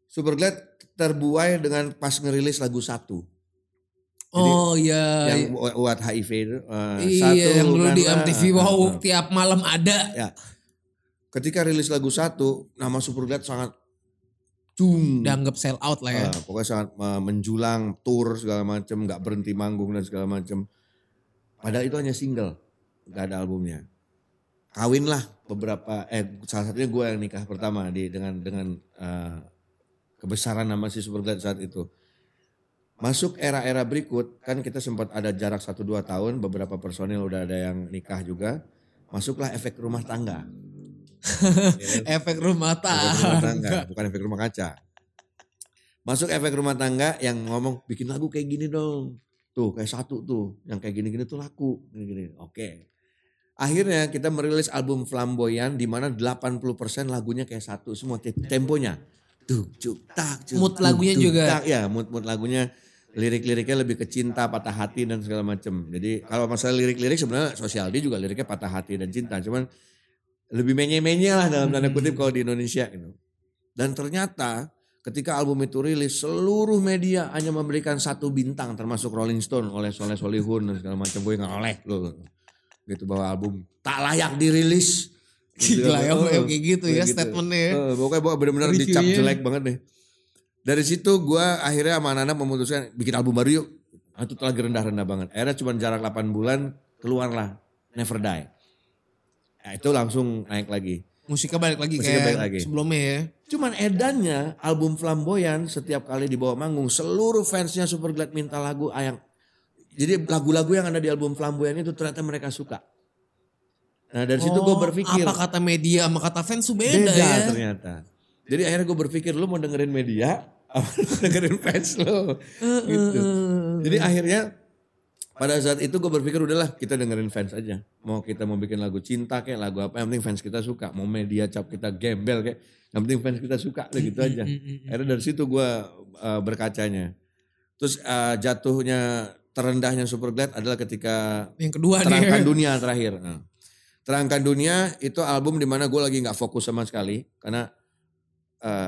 Superglad terbuai dengan pas ngerilis lagu satu. Oh iya. yang bu- buat HIV itu. eh, iya satu yang dulu di bukan lah, MTV eh, wow eh, eh. tiap malam ada. Ya. Ketika rilis lagu satu, nama Superglad sangat cung. Dianggap sell out lah ya. Eh, pokoknya sangat eh, menjulang, tour segala macam, nggak berhenti manggung dan segala macam. Padahal itu hanya single, nggak ada albumnya. Kawin lah beberapa, eh salah satunya gue yang nikah pertama di dengan dengan eh, kebesaran nama si Superglad saat itu. Masuk era-era berikut, kan kita sempat ada jarak 1-2 tahun, beberapa personil udah ada yang nikah juga. Masuklah efek rumah tangga. Efek rumah Efek rumah tangga, bukan efek rumah kaca. Masuk efek rumah tangga yang ngomong bikin lagu kayak gini dong. Tuh kayak satu tuh, yang kayak gini-gini tuh laku. Gini-gini. Oke. Akhirnya kita merilis album Flamboyan di mana 80% lagunya kayak satu semua te- temponya. Tuh, cuk, tak, cuk, Mood lagunya tuk, juga. tak. Ya, mood-mood lagunya lirik-liriknya lebih ke cinta, patah hati dan segala macam. Jadi kalau masalah lirik-lirik sebenarnya sosial dia juga liriknya patah hati dan cinta. Cuman lebih menye-menye lah dalam tanda kutip kalau di Indonesia gitu. Dan ternyata ketika album itu rilis seluruh media hanya memberikan satu bintang termasuk Rolling Stone oleh Soleh Solihun dan segala macam gue nggak oleh loh gitu bahwa album tak layak dirilis Gila ya, Oh, kayak gitu ya statementnya ya. Pokoknya bener-bener dicap ya. jelek banget nih. Dari situ gue akhirnya sama anak memutuskan bikin album baru yuk. Nah, itu lagi rendah-rendah banget. Akhirnya cuma jarak 8 bulan keluarlah Never Die. Nah, itu langsung naik lagi. Musiknya balik lagi Musiknya kayak balik lagi. sebelumnya ya. Cuman edannya album Flamboyan setiap kali dibawa manggung seluruh fansnya Superglad minta lagu yang jadi lagu-lagu yang ada di album Flamboyan itu ternyata mereka suka. Nah dari situ gue Oh, berpikir Apa kata media sama kata fans tuh beda, beda, ya. ternyata. Jadi akhirnya gue berpikir lu mau dengerin media apa lu dengerin fans lo gitu. Jadi akhirnya pada saat itu gue berpikir udahlah kita dengerin fans aja. Mau kita mau bikin lagu cinta kayak lagu apa yang penting fans kita suka. Mau media cap kita gembel kayak yang penting fans kita suka udah gitu aja. Akhirnya dari situ gue uh, berkacanya. Terus uh, jatuhnya terendahnya Superglad adalah ketika Yang kedua nih. Terangkan Dunia terakhir. Nah, Terangkan Dunia itu album di mana gue lagi nggak fokus sama sekali karena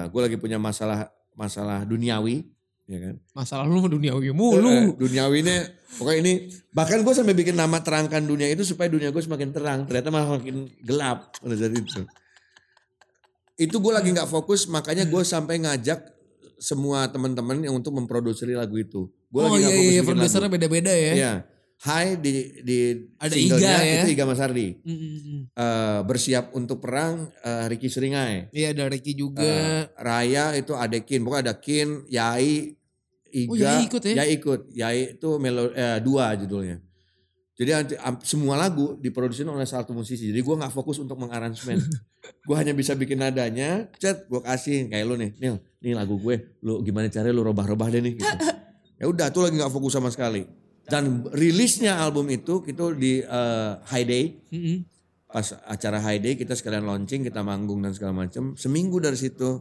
gue lagi punya masalah masalah duniawi, ya kan? Masalah lu duniawi Eh, mulu. duniawinya pokoknya ini bahkan gue sampai bikin nama Terangkan Dunia itu supaya dunia gue semakin terang. Ternyata malah makin gelap pada saat itu. Itu gue lagi nggak fokus makanya gue sampai ngajak semua teman-teman yang untuk memproduksi lagu itu. Gue oh lagi iya nggak fokus iya lagu. produsernya beda-beda ya. Iya. Hai di di Ada singlenya Iga ya. itu Iga Mas Ardi. Mm, mm, mm. Eh, bersiap untuk perang eh, Ricky Seringai. Iya ada Ricky juga. Eh, Raya itu Adekin, pokoknya ada Kin, Yai, Iga. Oh, Yai ikut ya? Yai ikut. Yai itu melo, eh, dua judulnya. Jadi semua lagu diproduksi oleh satu musisi. Jadi gue nggak fokus untuk mengaransemen. gue hanya bisa bikin nadanya, chat gue kasih kayak lu nih, Nil, nih lagu gue, lu gimana caranya lu robah-robah deh nih. Gitu. ya udah, tuh lagi nggak fokus sama sekali. Dan rilisnya album itu itu di eh, High Day Mm, mm. pas acara High Day kita sekalian launching, kita manggung dan segala macam. Seminggu dari situ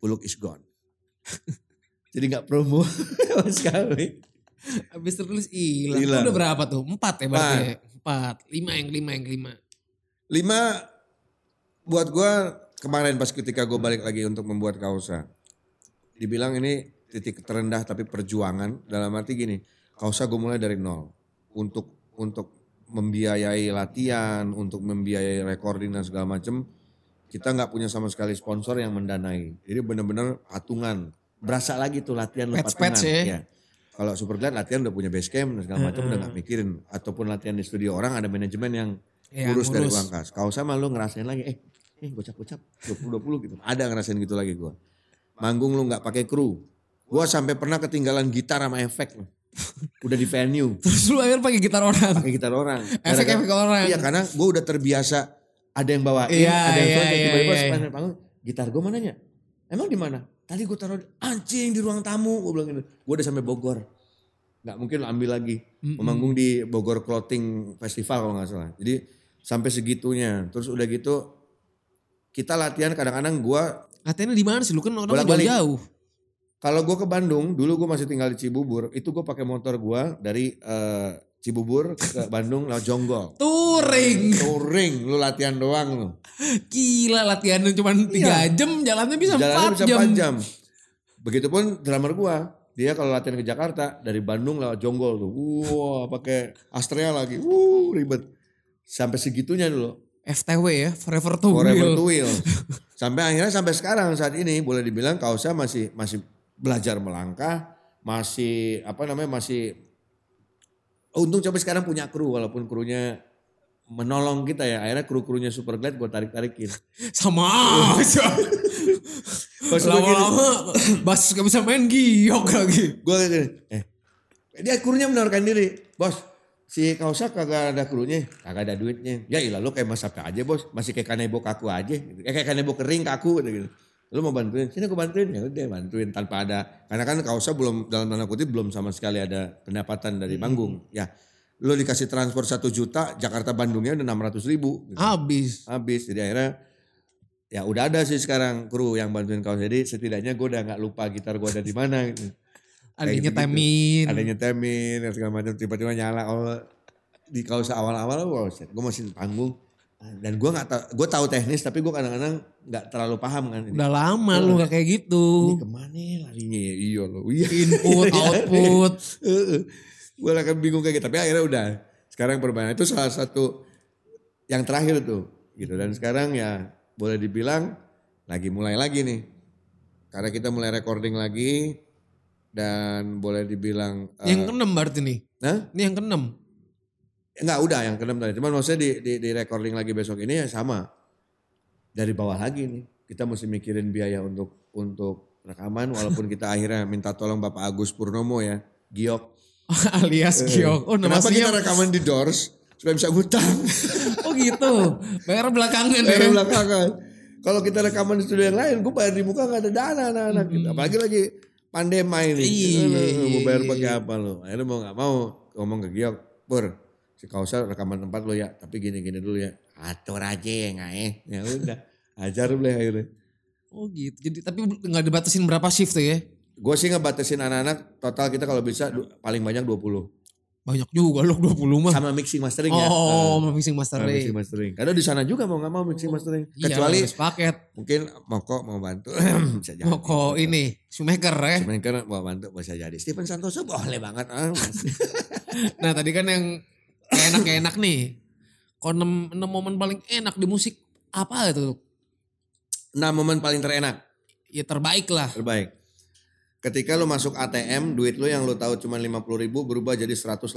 Buluk is gone. Jadi nggak promo sama sekali. Habis tertulis hilang. Hilang. Udah berapa tuh? Empat ya berarti ya? Empat. Lima yang kelima yang kelima. Lima buat gua kemarin pas ketika gue balik lagi untuk membuat kausa. Dibilang ini titik terendah tapi perjuangan dalam arti gini. Kausa gue mulai dari nol. Untuk untuk membiayai latihan, untuk membiayai recording dan segala macam. Kita nggak punya sama sekali sponsor yang mendanai. Jadi benar-benar patungan. Berasa lagi tuh latihan lu patungan. ya. Iya. Kalau Superglad latihan udah punya base camp dan segala macam udah nggak mikirin. Ataupun latihan di studio orang ada manajemen yang Ya, ngurus dari uang kas. Kau sama lu ngerasain lagi, eh, eh gocap-gocap, 20-20 gitu. Ada ngerasain gitu lagi gua. Manggung lu nggak pakai kru. Gua sampai pernah ketinggalan gitar sama efek. loh. Udah di venue, Terus lu akhirnya pakai gitar orang. pakai gitar orang. Efek-efek orang. Iya karena gua udah terbiasa ada yang bawain, Iya, ada yang iya, sound, iya, tiba-tiba iya. sepanjang panggung, gitar gua mananya? Emang di mana? Tadi gua taruh anjing di ruang tamu, gua bilang gitu. Gua udah sampai Bogor. Nggak mungkin lu ambil lagi. Memanggung di Bogor Clothing Festival kalau nggak salah. Jadi sampai segitunya. Terus udah gitu kita latihan kadang-kadang gua Latihannya di mana sih? Lu kan orang jauh-jauh. Kalau gua ke Bandung, dulu gua masih tinggal di Cibubur, itu gua pakai motor gua dari eh, Cibubur ke Bandung lewat Jonggol. Touring. Touring, lu latihan doang lu. Gila latihannya cuma 3 jam, jalannya bisa 4 Jalannya bisa jam. 4 jam. Begitupun drummer gua. Dia kalau latihan ke Jakarta dari Bandung lewat Jonggol tuh. Wah, pakai Astrea lagi. Wuh, ribet. Sampai segitunya dulu. FTW ya, forever to Forever will. to wheel. Sampai akhirnya sampai sekarang saat ini boleh dibilang Kausa masih masih belajar melangkah, masih apa namanya masih untung sampai sekarang punya kru walaupun krunya menolong kita ya. Akhirnya kru-krunya Super Glide gue tarik-tarikin. Sama Lama-lama Bas gak bisa main giok lagi. gue kayak gini, eh dia krunya menawarkan diri, bos si Kausa kagak ada krunya, kagak ada duitnya. Ya ilah lu kayak mas apa aja bos, masih kayak kanebo kaku aja, eh, kayak kanebo kering kaku gitu. Lu mau bantuin, sini aku bantuin, ya udah bantuin tanpa ada, karena kan Kausa belum dalam tanda kutip belum sama sekali ada pendapatan dari manggung. Ya, lu dikasih transfer satu juta, Jakarta Bandungnya udah enam ratus ribu. Gitu. Habis. Habis, jadi akhirnya ya udah ada sih sekarang kru yang bantuin Kausa. Jadi setidaknya gue udah nggak lupa gitar gue ada di mana. Gitu Ada nyetemin. ada nyetemin segala macam tiba-tiba nyala oh di kausa awal-awal wow, gue masih di panggung dan gue nggak tahu gue tahu teknis tapi gue kadang-kadang nggak terlalu paham kan ini, Udah lama lu gak kayak ini gitu. ke mana ya larinya ya iya loh iya Input, output. gue akan bingung kayak gitu tapi akhirnya udah sekarang perbaikan itu salah satu yang terakhir tuh gitu dan sekarang ya boleh dibilang lagi mulai lagi nih karena kita mulai recording lagi dan boleh dibilang Yang keenam berarti nih. Hah? Ini yang keenam. Enggak udah yang keenam tadi. Cuman maksudnya di, di, di recording lagi besok ini ya sama. Dari bawah lagi nih. Kita mesti mikirin biaya untuk untuk rekaman walaupun kita akhirnya minta tolong Bapak Agus Purnomo ya. Giok. Alias giok. Oh Kenapa kita rekaman di Doors? Supaya bisa ngutang. Oh gitu. Bayar belakangan ya. Dari belakangan. Kalau kita rekaman di studio yang lain, gue bayar di muka gak ada dana anak-anak. gitu. Apalagi lagi pandemi ini. Iya, Aduh, mau iya, bayar iya. pakai apa lo? Akhirnya mau gak mau ngomong ke Giok. Pur, si Kausal rekaman tempat lo ya. Tapi gini-gini dulu ya. Atur aja ya nggak eh. Ya udah. Ajar boleh akhirnya. Oh gitu. Jadi tapi nggak dibatasin berapa shift tuh ya? Gue sih ngebatasin anak-anak total kita kalau bisa paling banyak 20. Banyak juga loh 20 mah. Sama mixing mastering ya. Oh, mixing sama mastering. mixing mastering. Karena di sana juga mau nggak mau mixing mastering. Iya, Kecuali paket. mungkin Moko mau bantu. bisa jadi. Oh, kok ini shoemaker ya. Kan mau bantu bisa jadi. Stephen Santoso boleh banget. Ah. Nah tadi kan yang enak-enak nih. Kalau 6, momen paling enak di musik apa itu? nah momen paling terenak, Ya terbaik lah. terbaik. Ketika lu masuk ATM, duit lu yang lu tahu cuma 50 ribu berubah jadi 185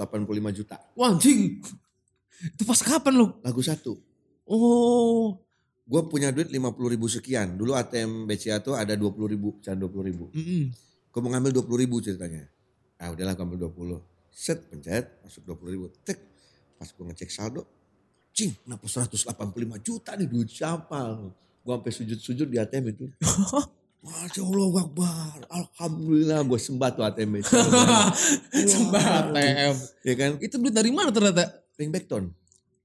juta. Wah anjing. Itu pas kapan lu? Lagu satu. Oh. Gue punya duit 50 ribu sekian. Dulu ATM BCA tuh ada 20 ribu, jangan 20 ribu. mm-mm. Gue mau ngambil 20 ribu ceritanya. Ah udahlah gue ambil 20. Set, pencet, masuk 20 ribu. Tek, pas gue ngecek saldo, cing, kenapa 185 juta nih duit siapa? Gue sampai sujud-sujud di ATM itu. Masya Allah Akbar, Alhamdulillah gue sembah tuh ATM BCA. Sembah ATM. ya kan? Itu duit dari mana ternyata? Ringback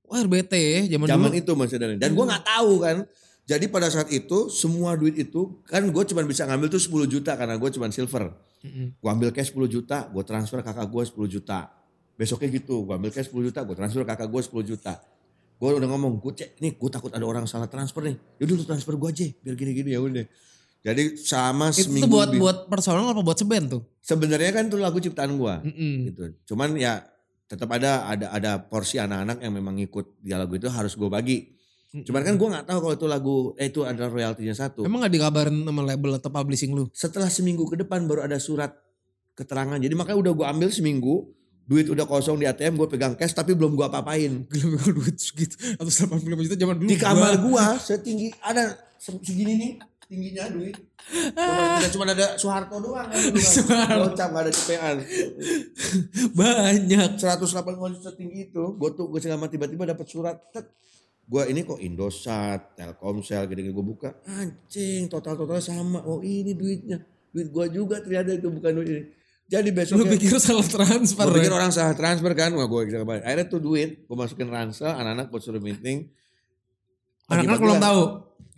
Wah RBT ya zaman, Zaman dulu. itu masih ada. Dan gue nggak tahu kan. Jadi pada saat itu semua duit itu kan gue cuma bisa ngambil tuh 10 juta karena gue cuma silver. Gue ambil cash 10 juta, gue transfer kakak gue 10 juta. Besoknya gitu, gue ambil cash 10 juta, gue transfer kakak gue 10 juta. Gue udah ngomong, gue cek, nih gue takut ada orang salah transfer nih. Yaudah lu transfer gue aja, biar gini-gini ya udah. Jadi sama Itu seminggu buat lebih. buat personal apa buat seband tuh? Sebenarnya kan itu lagu ciptaan gue Mm-mm. gitu. Cuman ya tetap ada ada ada porsi anak-anak yang memang ngikut di lagu itu harus gue bagi. Cuman kan gue nggak tahu kalau itu lagu eh itu ada royaltinya satu. Emang gak dikabarin sama label atau publishing lu? Setelah seminggu ke depan baru ada surat keterangan. Jadi makanya udah gue ambil seminggu, duit udah kosong di ATM, gue pegang cash tapi belum gue apa-apain. Gila gila duit segitu. Atau 85 juta zaman dulu. Di kamar gue setinggi ada se- segini nih tingginya duit. Cuma, cuma ada Soeharto doang. kan. Soeharto. Gak ada cepean. Banyak. 180 juta tinggi itu. Gue tuh gue selama tiba-tiba dapat surat. Gue ini kok Indosat, Telkomsel, gini-gini gue buka. Anjing total-total sama. Oh ini duitnya. Duit gue juga ternyata itu bukan duit ini. Jadi Lu besoknya. pikir salah transfer Gue pikir ya? orang salah transfer kan. Wah gue bisa kembali. Akhirnya tuh duit. Gue masukin ransel. Anak-anak buat suruh meeting. Anak-anak belum tahu.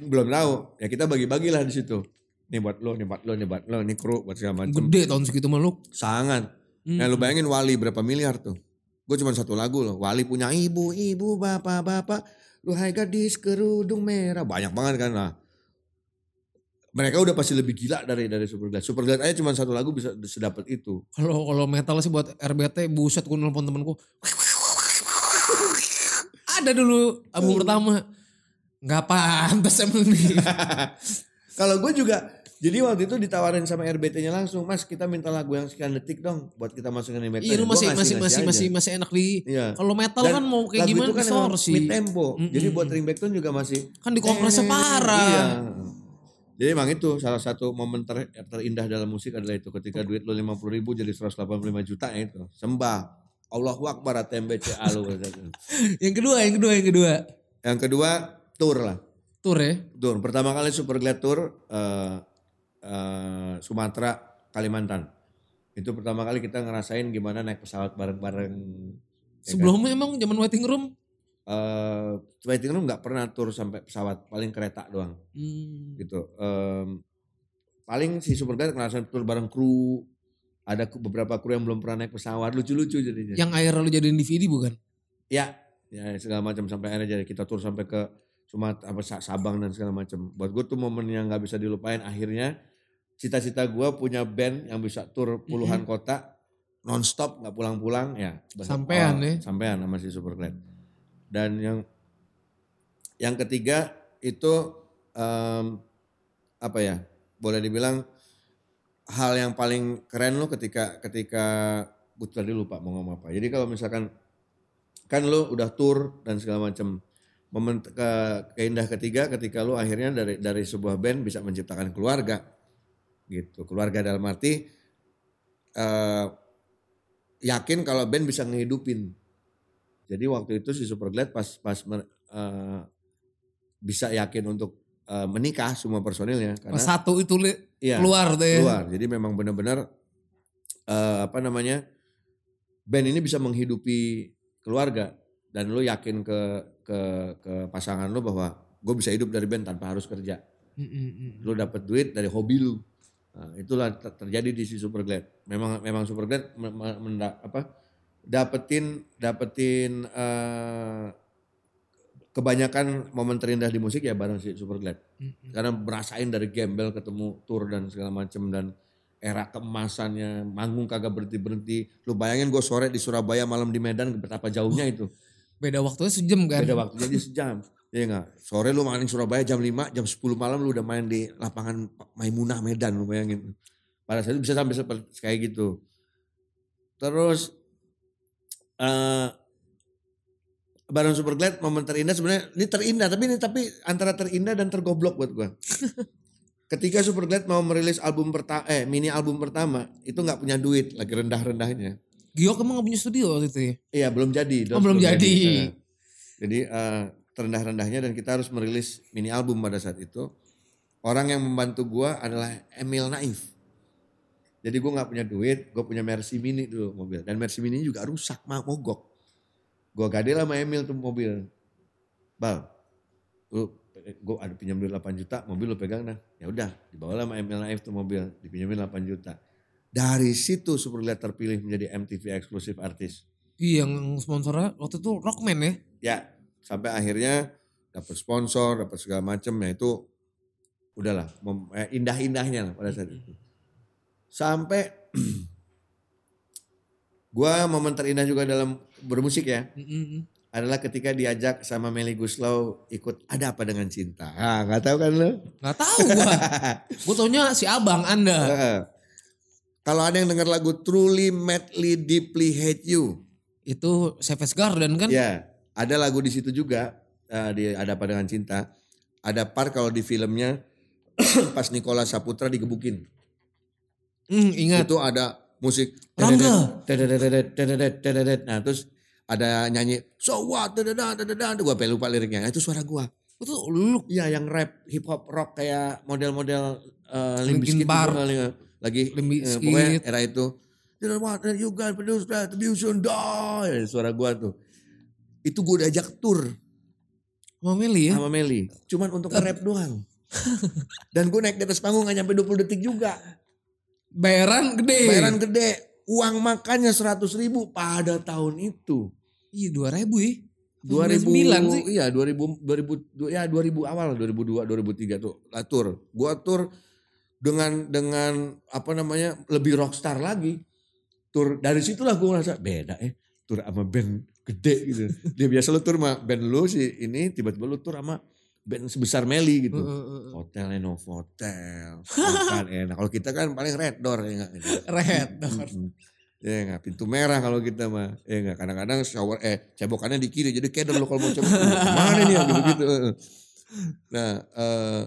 Belum tahu. Ya kita bagi-bagilah di situ. Nih buat lo, nih buat lo, nih buat lo, nih kru buat segala macam. Gede tahun segitu mah lu. Sangat. Hmm. Ya lu bayangin Wali berapa miliar tuh. Gue cuma satu lagu loh. Wali punya ibu, ibu, bapak, bapak. Lu hai gadis kerudung merah. Banyak banget kan lah. Mereka udah pasti lebih gila dari dari Superglad. Superglad aja cuma satu lagu bisa sedapat itu. Kalau kalau metal sih buat RBT buset gue nelfon temenku. Ada dulu album pertama. Nggak pantas emang nih. Kalau gue juga jadi waktu itu ditawarin sama RBT-nya langsung, Mas kita minta lagu yang sekian detik dong buat kita masukin di metal. Iya lu masih masih masih masih masih enak di Iya. kalau metal Dan kan mau kayak lagu gimana itu kan distorsi. mid tempo. Jadi Mm-mm. buat ringback tone juga masih Kan dikompresnya Eh, parah. Iya. Jadi emang itu salah satu momen ter- terindah dalam musik adalah itu ketika duit lu 50 ribu jadi 185 juta ya itu. Sembah. Allahu Akbar ATMBC alu. Yang kedua, yang kedua, yang kedua. yang kedua tour lah. Tour ya. Tour. Pertama kali Super Glad Tour eh, eh, Sumatera, Kalimantan. Itu pertama kali kita ngerasain gimana naik pesawat bareng-bareng. Ya kan? Sebelumnya emang zaman waiting room. Eh, waiting room nggak pernah tour sampai pesawat, paling kereta doang. Hmm. gitu. Em, paling si Superguard ngerasain tour bareng kru. Ada beberapa kru yang belum pernah naik pesawat, lucu-lucu jadinya. Yang air lu jadiin DVD bukan? Ya, ya segala macam sampai akhirnya jadi kita tour sampai ke Sumatera, apa Sa- Sabang dan segala macam. Buat gue tuh momen yang nggak bisa dilupain. Akhirnya cita-cita gue punya band yang bisa tour puluhan kota nonstop nggak pulang-pulang ya. Sampean ya. Sampean sama si Superglad. Dan yang yang ketiga itu em, apa ya? Boleh dibilang hal yang paling keren lo ketika ketika gue tadi lupa mau ngomong apa. Jadi kalau misalkan kan lo udah tour dan segala macam momen ke, keindah ketiga ketika lo akhirnya dari dari sebuah band bisa menciptakan keluarga gitu keluarga dalam arti eh, yakin kalau band bisa ngehidupin jadi waktu itu si Superglad pas pas eh, bisa yakin untuk eh, menikah semua personilnya karena Pas satu itu iya, keluar tuh ya. keluar. Jadi memang benar-benar eh, apa namanya band ini bisa menghidupi keluarga dan lo yakin ke ke ke pasangan lo bahwa gue bisa hidup dari band tanpa harus kerja. Mm, mm, mm. Lo dapet duit dari hobi lo. Nah, itulah ter- terjadi di si Superglad. Memang memang Superglad apa dapetin dapetin eh, kebanyakan momen terindah di musik ya bareng si Superglad Mm, mm. karena merasain dari gembel ketemu tour dan segala macem dan era keemasannya manggung kagak berhenti berhenti lu bayangin gue sore di Surabaya malam di Medan betapa jauhnya itu. Beda waktunya sejam kan. beda waktu jadi sejam. Iya enggak sore lu main di Surabaya jam 5 jam 10 malam lu udah main di lapangan Maimunah Medan lu bayangin. Pada saat itu bisa sampai seperti kayak gitu. Terus eh bareng Superglad momen terindah sebenarnya ini terindah tapi ini tapi antara terindah dan tergoblok buat gua. Ketika Superglad mau merilis album pertama eh mini album pertama itu nggak punya duit lagi rendah-rendahnya. Giok emang gak punya studio waktu itu ya? Iya belum jadi. Oh, belum jadi. Nah, Jadi eh, terendah-rendahnya dan kita harus merilis mini album pada saat itu. Orang yang membantu gua adalah Emil Naif. Jadi gua nggak punya duit, gue punya Mercy Mini dulu mobil. Dan Mercy Mini juga rusak, mah mogok. Gue gade lah sama Emil tuh mobil. Bal, lu gue ada pinjam duit 8 juta, mobil lu pegang dah. Ya udah, dibawa lah sama Emil Naif tuh mobil, dipinjemin 8 juta. Dari situ Superglad terpilih menjadi MTV eksklusif artis. Iya yang sponsornya waktu itu Rockman ya. Ya, sampai akhirnya dapat sponsor, dapat segala macam ya itu udahlah eh, indah-indahnya lah pada saat itu. Sampai gua momen terindah juga dalam bermusik ya Mm, mm, mm. adalah ketika diajak sama Melly Guslow ikut ada apa dengan cinta. Ah, nggak tahu kan lo? Gak tahu gua. gua taunya si abang anda. Heeh. Kalau ada yang dengar lagu Truly Madly Deeply Hate You, Itu Savage Garden kan? Ya, ada lagu di situ juga eh, di ada apa dengan cinta. Ada part kalau di filmnya pas Nikola Saputra digebukin. Hmm, ingat. Itu ada musik Rangga. Nah, terus ada nyanyi so what dededet, dededet. gua sampai lupa liriknya. Nah, itu suara gua. Itu lu Iya, yang rap hip hop rock kayak model-model uh, kali ya. lagi Limp eh, Bizkit. pokoknya era itu. You know what you guys produce that should die. Suara gua tuh. Itu gua diajak tour sama Meli ya? sama Meli. Cuman untuk nge-rap doang. Dan gue naik di atas panggung gak nyampe 20 detik juga. Bayaran gede. Bayaran gede. Uang makannya 100 ribu pada tahun itu. Iya dua ribu ya. 2000 2009 sih. Iya 2000, 2000 du- ya 2000 awal 2002 2003 tuh lah tour. Gua tour dengan dengan apa namanya lebih rockstar lagi. Tur dari situlah gue ngerasa beda eh tur sama band gede gitu. Dia biasa lu tur sama band lu sih ini tiba-tiba lu tur sama band sebesar Meli gitu. Heeh, heeh. Hotel Novotel. kan enak. Kalau kita kan paling Red Door ya enggak. Red Door. Ya enggak, pintu merah kalau kita mah. Ya enggak, kadang-kadang shower eh cebokannya di kiri jadi keder lo kalau mau cebok. Mana nih ya gitu-gitu. Nah, eh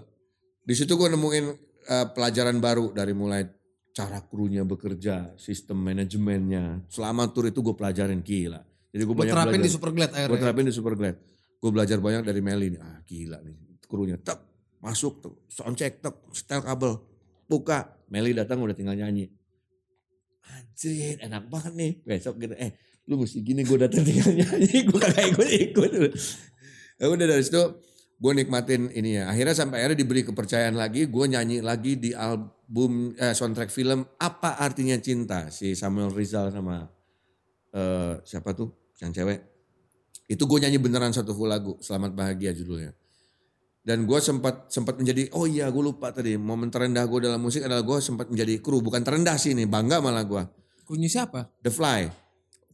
di situ gue nemuin eh, pelajaran baru dari mulai cara krunya bekerja, sistem manajemennya. Selama tur itu gue pelajarin gila. Jadi gue banyak terapin belajar. di Superglad Gue akhirnya. terapin di Superglad. Gue belajar banyak dari Meli nih. Ah gila nih. Krunya tek masuk tuh. Soundcheck tek. Setel kabel. Buka. Meli datang udah tinggal nyanyi. Anjir enak banget nih. Besok gitu. Eh lu mesti gini gue datang tinggal nyanyi. Gue kagak ikut-ikut. Ya udah dari situ gue nikmatin ini ya. Akhirnya sampai akhirnya diberi kepercayaan lagi. Gue nyanyi lagi di album eh, soundtrack film Apa Artinya Cinta. Si Samuel Rizal sama eh, siapa tuh yang cewek. Itu gue nyanyi beneran satu full lagu. Selamat Bahagia judulnya. Dan gue sempat sempat menjadi, oh iya gue lupa tadi. Momen terendah gue dalam musik adalah gue sempat menjadi kru. Bukan terendah sih ini, bangga malah gue. Krunya siapa? The Fly.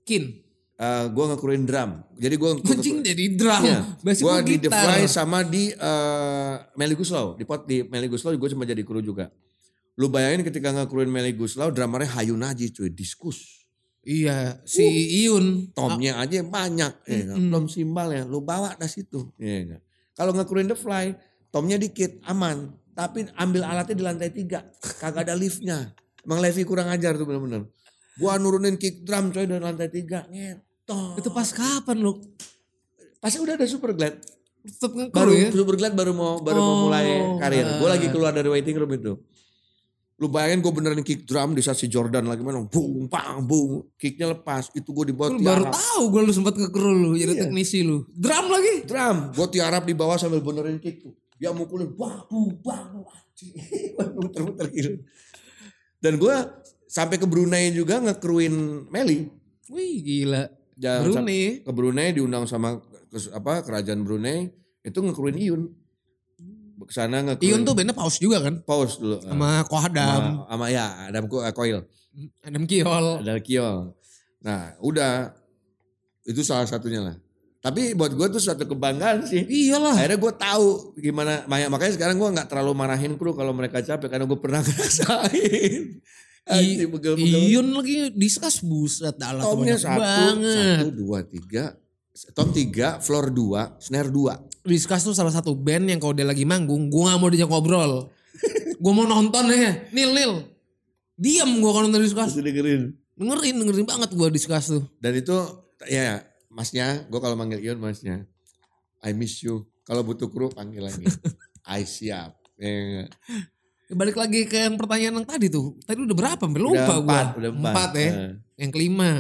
Kin. Eh gue ngekruin drum. Jadi gue Anjing jadi drum. Basic gue di The. Fly sama di eh Meli Guslau. Di pot di Meli Guslau gue sempat jadi kru juga. Lu bayangin ketika ngekruin Meli Guslau, drummernya Hayu Naji cuy, diskus. Iya, si Iun. Tomnya aja banyak, ya nggak? Mm-mm. belum simbal ya, lu bawa das situ. Ya nggak? Kalau ngekruin The Fly, tomnya dikit, aman. Tapi ambil alatnya di lantai tiga, kagak ada liftnya. Emang Levi kurang ajar tuh bener-bener. Gua nurunin kick drum coy dari lantai tiga, ngetok. Itu pas kapan lu? Pasti udah ada super glad. Tetap Baru ya? super glad baru mau baru mau Oh, mulai karir. Gue lagi ah. keluar dari waiting room itu. Lu bayangin gue benerin kick drum di saat si Jordan lagi main, bung, bang, bung. Kicknya lepas, itu gue dibawa Lu baru tiarap. tahu gue lu sempat ngekru lu jadi Iya. teknisi lu. Drum lagi. drum gue tiarap di bawah sambil benerin kick tuh dia mukulin bang anjing. muter-muter gitu dan gue sampai ke Brunei juga ngekruin Meli Wih gila. Jangan Brunei. ke Brunei diundang sama ke- apa kerajaan Brunei itu ngekruin Iun ke sana ngekruin Iun tuh bandnya paus juga kan? pause dulu Sama Kohadam. sama, sama ya Adam Ko- Koil Adam Kiol. ada Kiol nah udah itu salah satunya lah tapi buat gue tuh suatu kebanggaan sih Iyalah. akhirnya gue tahu gimana makanya makanya sekarang gue nggak terlalu marahin kru kalau mereka capek karena gue pernah ngerasain. Iun lagi diskus buset alat tomnya satu banget. satu dua tiga tom tiga floor dua snare dua Diskus tuh salah satu band yang kalau dia lagi manggung, gue gak mau diajak ngobrol. gue mau nonton ya, Nil Nil. Diam gue kalau nonton Diskus. Terus dengerin Dengerin, dengerin banget gue Diskus tuh. dan itu ya masnya gue kalau manggil Ion masnya I miss you kalau butuh kru panggil lagi I siap ya, Ya, balik lagi ke yang pertanyaan yang tadi tuh. Tadi udah berapa? Lupa gue. empat udah empat, ya. Nah, Yang kelima.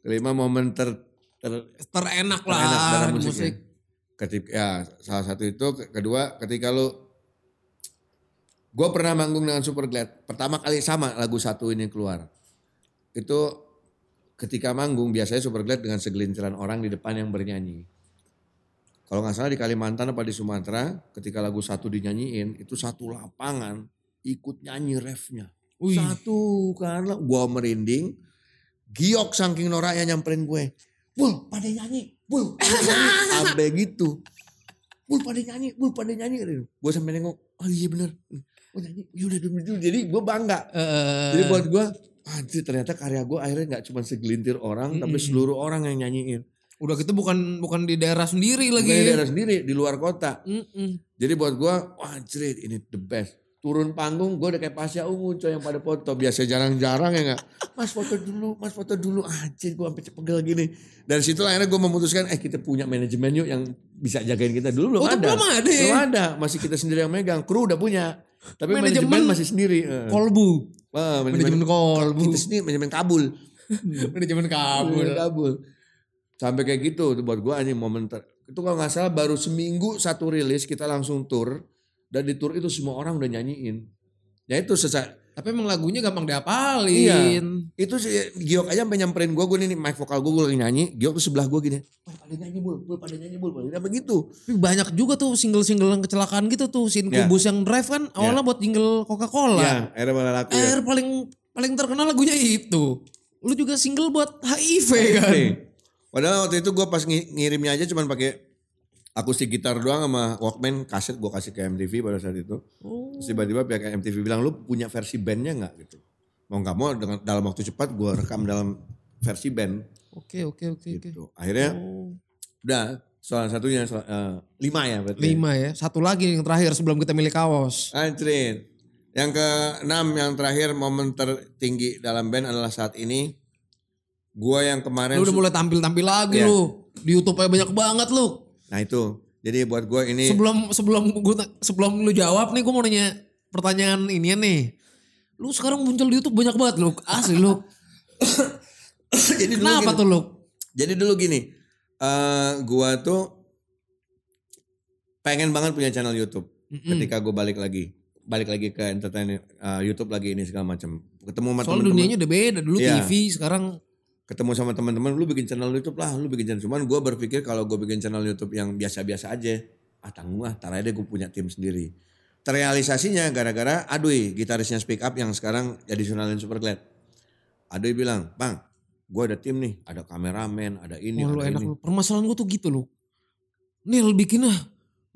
kelima momen ter, ter Terenak lah enak dalam musik. musik. Ketika ya salah satu itu. Ke- kedua ketika lu gue pernah manggung dengan Super Glad. Pertama kali sama lagu satu ini keluar. Itu ketika manggung biasanya Super Glad dengan segelintiran orang di depan yang bernyanyi. Kalau nggak salah di Kalimantan apa di Sumatera ketika lagu satu dinyanyiin itu satu lapangan ikut nyanyi refnya. Satu karena gue merinding. Giok saking noraknya nyamperin gue. Bul pada nyanyi Bul Sampai gitu. Bul pada nyanyi Bul pada nyanyi Gue sampai nengok Oh iya bener. Oh nyanyi Yaudah dulu dulu Jadi gue bangga. Eh, Jadi buat gue Anjir ternyata karya gue akhirnya gak cuma segelintir orang Tapi Mm-mm. seluruh orang yang nyanyiin. Udah gitu bukan bukan di daerah sendiri lagi. Bukan di daerah sendiri Di luar kota. Mm-mm. Jadi buat gue Wah anjir ini the best Turun panggung gue udah kayak Pasya Ungu coy yang pada foto. Biasa jarang-jarang ya gak? Mas foto dulu, mas foto dulu. Anjir gue sampai pegel gini. Dari situ akhirnya gue memutuskan eh kita punya manajemen yuk yang bisa jagain kita. Dulu belum Oh, ada. belum ada ya? Belum ada. Masih kita sendiri yang megang. Kru udah punya. Tapi Manajemen- manajemen, masih sendiri. Eh. Kolbu. Wah, Manajemen kolbu. Kita sendiri manajemen kabul. Manajemen kabul. Manajemen kabul. Sampai kayak gitu tuh buat gue anjing momen ter- itu kalau nggak salah baru seminggu satu rilis kita langsung tour dan di tour itu semua orang udah nyanyiin. Ya itu sesa- Tapi emang lagunya gampang diapalin. Itu sih Giok aja sampai nyamperin gue, gue nih mic vokal gue, gue lagi nyanyi. Giok tuh sebelah gue gini. Wah pada nyanyi bul, bul pada nyanyi bul. Udah begitu. Tapi banyak juga tuh single-single yang kecelakaan gitu tuh. Sin Ya. Kubus yang drive kan awalnya buat jingle Coca-Cola. Ya, akhirnya malah laku ya. Air paling paling terkenal lagunya itu. Lu juga single buat HIV kan. Nih. Padahal waktu itu gue pas ngi- ngirimnya aja cuman pakai akustik gitar doang sama Walkman kaset gue kasih ke MTV pada saat itu. Oh. Tiba-tiba pihak MTV bilang lu punya versi bandnya nggak gitu. Mau nggak mau dengan dalam waktu cepat gue rekam dalam versi band Oke oke oke oke. gitu. Akhirnya Oh. udah salah satunya salah- eh, lima ya berarti. Lima ya. Satu lagi yang terakhir sebelum kita milih kaos. Anjrin. Yang keenam yang terakhir momen tertinggi dalam band adalah saat ini. Gua yang kemarin Lu udah mulai tampil-tampil lagi Iya. lu. Di YouTube banyak banget lu. Nah itu. Jadi buat gue ini Sebelum sebelum gua sebelum lu jawab nih gue mau nanya pertanyaan ini nih. Lu sekarang muncul di YouTube banyak banget lu. Asli lu. jadi dulu Kenapa gini, tuh lu? Jadi dulu gini, eh gua tuh pengen banget punya channel YouTube. Mm-mm. Ketika gue balik lagi, balik lagi ke entertain eh, YouTube lagi ini segala macam. Ketemu sama Soalnya teman-teman, dunianya udah beda. Dulu Iya. TV sekarang ketemu sama teman-teman, lu bikin channel YouTube lah, lu bikin channel. Cuman gue berpikir kalau gue bikin channel YouTube yang biasa-biasa aja, ah tanggung ah, tar aja gue punya tim sendiri. Terrealisasinya gara-gara Aduy, gitarisnya Speak Up yang sekarang jadi Sunalin Super Glad. Aduy bilang, bang, gue ada tim nih, ada kameramen, ada ini, Wah, lu ada enak ini. lu. Permasalahan gue tuh gitu loh. Nil bikin ah.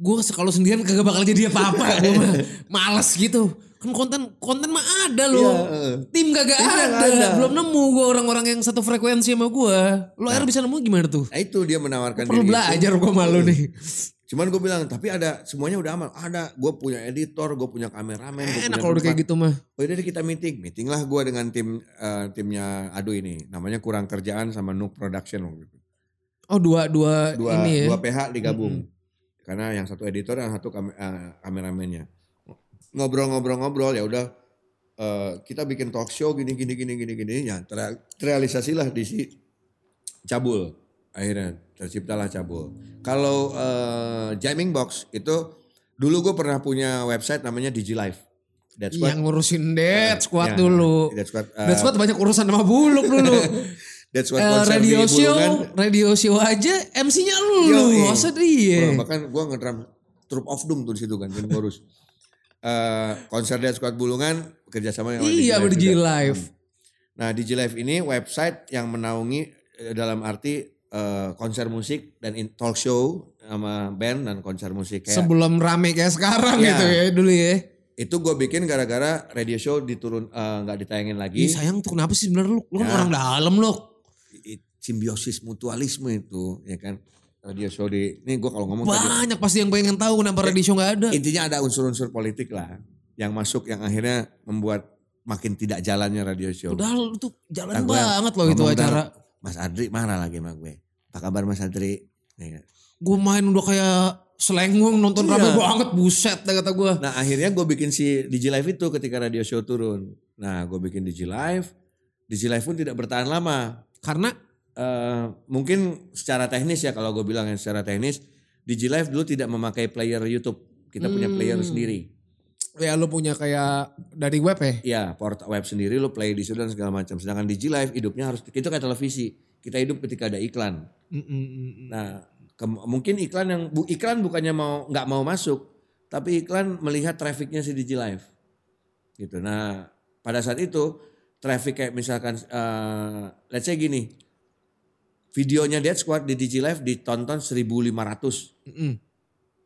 Gue kalau sendirian kagak bakal jadi apa-apa. gue mah males gitu. Kan konten konten mah ada loh. Iya, heeh. Tim kagak Timnya ada. ada. Belum nemu gue orang-orang yang satu frekuensi sama gue. Lo akhirnya bisa nemu gimana tuh? Nah itu dia menawarkan Perlu belajar gue malu nih. Cuman gue bilang, tapi ada semuanya udah aman. Ada, gue punya editor, gue punya kameramen. gua Enak kalau udah kayak gitu mah. Oh deh kita meeting. Meeting lah gue dengan tim eh, timnya Adu ini. Namanya Kurang Kerjaan sama Nuk Production waktu itu. Oh dua dua, Dua, ini ya. dua PH digabung. Karena yang satu editor, yang satu kam- eh, kameramennya. Ngobrol-ngobrol-ngobrol ya udah eh, kita bikin talk show gini gini gini gini gini ya ter- terrealisasilah di si cabul akhirnya terciptalah cabul. Kalau eh, jamming box itu dulu gue pernah punya website namanya DigiLive. That's what Yang ngurusin Dead Squad Ya, dulu. That's what, eh, Dead Squad banyak urusan sama buluk dulu. that's what Eh, konser di radio show, Bulungan. radio show aja MC-nya lu, Yoi. masa dia. Wah, bahkan gue ngedrum Troop of Doom tuh di situ kan, Ken Chorus. Eh, konser Dead Squad Bulungan kerjasama yang Iya, Digi juga. Live. Nah, Digi Live ini website yang menaungi eh, dalam arti eh, konser musik dan in- talk show sama band dan konser musik kayak Sebelum rame kayak sekarang Iya. gitu ya dulu ya. itu gue bikin gara-gara radio show diturun nggak ditayangin lagi. Ih sayang tuh kenapa sih sebenarnya lu? Lu kan Ya. orang dalam lu. Simbiosis mutualisme itu, ya kan? Radio show di, ini gue kalau ngomong tadi, Banyak pasti yang pengen tahu kenapa radio show gak ada. intinya ada unsur-unsur politik lah yang masuk yang akhirnya membuat makin tidak jalannya radio show. Udah lu tuh jalan Nah, banget loh itu acara. Mas Adri marah lagi sama gue. Apa kabar Mas Adri? Ya? Gue main udah kayak selenggung nonton Iya. rame banget buset dah kata gue. Nah akhirnya gue bikin si Digi Live itu ketika radio show turun. Nah gue bikin Digi Live. Digi Live pun tidak bertahan lama. Karena Eh, mungkin secara teknis ya kalau gue bilang ya secara teknis. Digi Live dulu tidak memakai player YouTube. Kita punya player Hmm. sendiri. ya lu punya kayak dari web ya. Iya, port web sendiri lo play di situ dan segala macam. Sedangkan Digi Live hidupnya harus itu kayak televisi. Kita hidup ketika ada iklan. Mm, mm. Nah, ke- mungkin iklan yang bu, iklan bukannya mau nggak mau masuk, tapi iklan melihat trafficnya si Digi Live. Gitu. Nah, pada saat itu traffic kayak misalkan eh let's say gini. Videonya Dead Squad di Digi Live ditonton 1500. Mm, mm.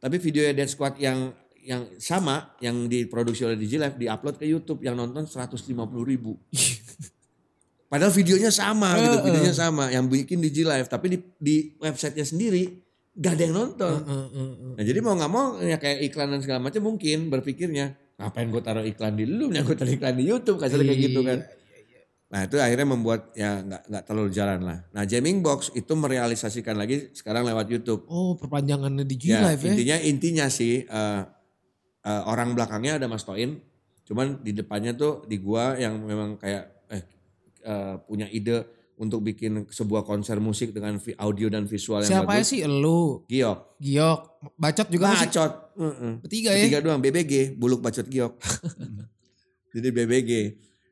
Tapi videonya Dead Squad yang yang sama yang diproduksi oleh Digi Live diupload ke YouTube yang nonton 150 ribu. Padahal videonya sama gitu, Heeh. videonya sama yang bikin Digi Live tapi di, di websitenya sendiri gak ada yang nonton. Uh, uh, uh. Nah jadi mau nggak mau ya kayak iklan dan segala macam mungkin berpikirnya ngapain gue taruh iklan di lu, yang gue taruh iklan di YouTube kasarnya kayak gitu kan. Nah itu akhirnya membuat ya nggak nggak terlalu jalan lah. Nah jamming box itu merealisasikan lagi sekarang lewat YouTube. Oh perpanjangannya di Ya, G-Live ya. intinya intinya sih eh, eh, orang belakangnya ada Mas Toin, cuman di depannya tuh di gua yang memang kayak eh, eh, punya ide untuk bikin sebuah konser musik dengan audio dan visual yang Siapa ya bagus. sih lu? Giok. Giok. Bacot juga masih. Bacot. Heeh. Bertiga ya. Bertiga doang BBG, Buluk Bacot Giok. Jadi BBG.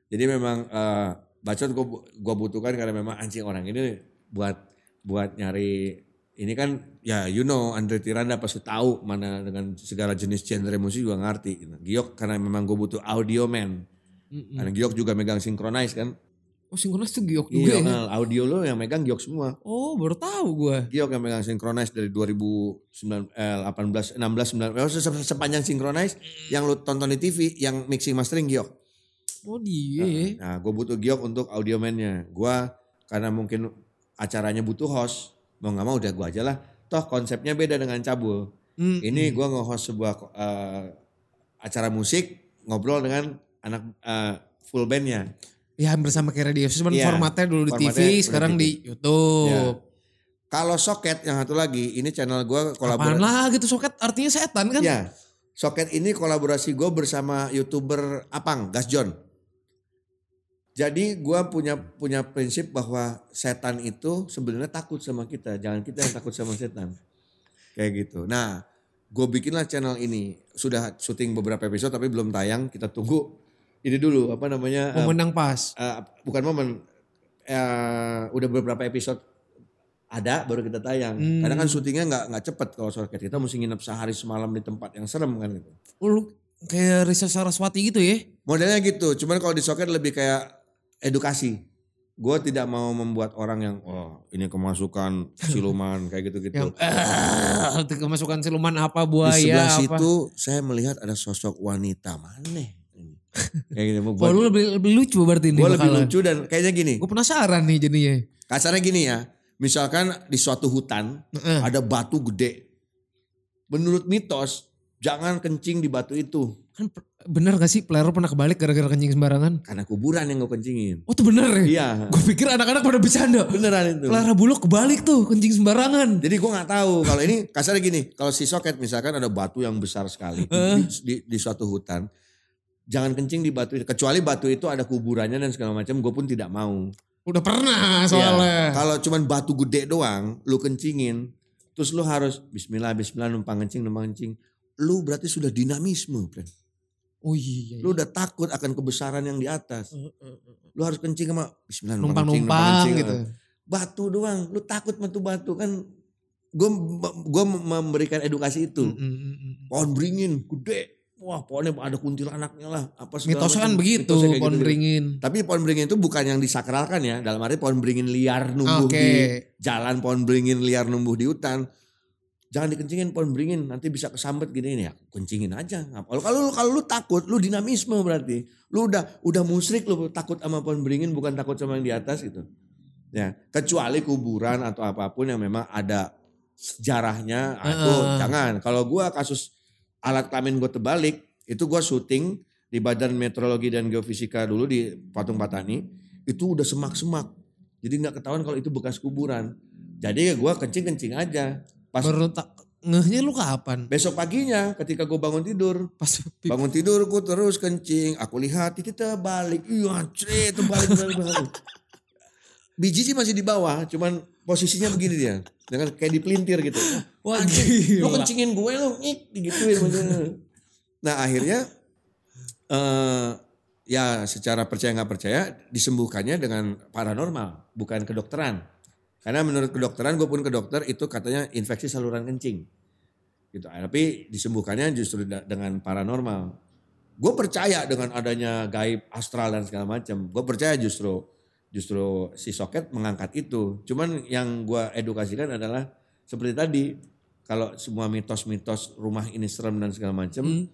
Jadi memang eh, bacot gue gua butuhkan karena memang anjing orang ini buat buat nyari ini kan ya you know Andre Tiranda pasti tahu mana dengan segala jenis genre musik juga ngerti. Gitu. Giok karena memang gue butuh audio man. Mm-mm. Karena Giok juga megang synchronize kan. Oh sinkronis tuh giok juga Iya, ya? audio lo yang megang Giok semua. Oh baru tahu gue. Giok yang megang synchronize dari 2018, eh, 18, 16, 19, oh, se- sepanjang synchronize yang lu tonton di TV yang mixing mastering Giok. Oh dia ya. Nah, gue butuh Giok untuk audio man-nya. Gue karena mungkin acaranya butuh host, mau nggak mau udah gue aja lah. Toh konsepnya beda dengan cabul. Mm, Ini gue nge-host sebuah eh, acara musik ngobrol dengan anak eh, full bandnya. Ya hampir sama kayak radio. Cuman Iya, formatnya dulu di formatnya TV, sekarang TV. di YouTube. Ya. Kalau soket yang satu lagi, ini channel gue Apaan kolaborasi. lah gitu soket artinya setan kan? Ya, soket ini kolaborasi gue bersama youtuber Apang, Gas John. Jadi gue punya punya prinsip bahwa setan itu sebenarnya takut sama kita, jangan kita yang takut sama setan. Kayak gitu. Nah, gue bikinlah channel ini. Sudah syuting beberapa episode tapi belum tayang. Kita tunggu ini dulu apa namanya? eh, Momen yang pas. eh, bukan momen. eh, udah beberapa episode ada baru kita tayang. Hmm. Karena kan syutingnya nggak nggak cepet kalau soket. Kita mesti nginep sehari semalam di tempat yang serem kan gitu. Oh, lu kayak Risa Saraswati gitu ya? Modelnya gitu. Cuman kalau di soket lebih kayak edukasi. Gue tidak mau membuat orang yang oh ini kemasukan siluman kayak gitu-gitu. Yang eh kemasukan siluman apa di buaya sebelah apa. situ saya melihat ada sosok wanita mana kayak gitu. Oh lu lebih, lebih lucu berarti ini gue lebih lucu dan kayaknya gini. Gue penasaran nih jadinya. Kasarnya gini ya. Misalkan di suatu hutan Heeh. ada batu gede. Menurut mitos, jangan kencing di batu itu. Kan bener gak sih player pernah kebalik gara-gara kencing sembarangan? Karena kuburan yang gue kencingin. Oh tuh bener ya? Iya, Gue pikir anak-anak pada bercanda. beneran itu. Pelihara bulu kebalik tuh kencing sembarangan. Jadi gue nggak tahu kalau ini kasarnya gini, kalau si soket misalkan ada batu yang besar sekali di, di, di, suatu hutan, jangan kencing di batu itu. Kecuali batu itu ada kuburannya dan segala macam, gue pun tidak mau. Udah pernah soalnya. Kalau cuman batu gede doang, lu kencingin, terus lu harus Bismillah, Bismillah numpang kencing, numpang kencing. Lu berarti sudah dinamisme, friend. Oh iya. Lu udah takut akan kebesaran yang di atas. Lu harus kencing sama Bismillah numpang kencing, numpang Numpang-numpang kencing. gitu. Batu doang, lu takut tuh batu kan. Gue gue memberikan edukasi itu. Mm, mm, mm, mm. Pohon beringin gede. Wah pohonnya ada kuntilanaknya lah. Apa segala Mitosnya kan begitu Mitosnya pohon gitu-gitu. beringin. Tapi pohon beringin itu bukan yang disakralkan ya. Dalam arti pohon beringin liar numbuh Oke. di jalan. Pohon beringin liar numbuh di hutan. Jangan dikencingin pohon beringin. Nanti bisa kesambet gini nih ya. Kencingin aja. Kalau kalau kalau lu takut, lu dinamisme berarti. Lu udah udah musrik lu takut sama pohon beringin bukan takut sama yang di atas gitu. Ya, kecuali kuburan atau apa pun yang memang ada sejarahnya, ah, itu Heeh. jangan. Kalau gua kasus alat kelamin gue terbalik, itu gua syuting di Badan Meteorologi dan Geofisika dulu di Patung Patani, itu udah semak-semak. Jadi nggak ketahuan kalau itu bekas kuburan. Jadi ya gua kencing-kencing aja. Pas Baru tak ngehnya lu kapan? besok paginya ketika gue bangun tidur, Pas bangun tidur gue terus kencing. Aku lihat titik terbalik, iya anjir terbalik, terbalik, terbalik. Biji sih masih di bawah, cuman posisinya begini dia, dengan kayak dipelintir gitu. Wah Anjing, lu kencingin gue lu, ngik, digituin. Nah akhirnya eh ya secara percaya nggak percaya disembuhkannya dengan paranormal, bukan kedokteran. Karena menurut kedokteran, gue pun ke dokter itu katanya infeksi saluran kencing. Gitu. Tapi disembuhkannya justru dengan paranormal. Gue percaya dengan adanya gaib astral dan segala macam. Gue percaya justru justru si soket mengangkat itu. Cuman yang gue edukasikan adalah seperti tadi, kalau semua mitos-mitos rumah ini serem dan segala macam, Hmm.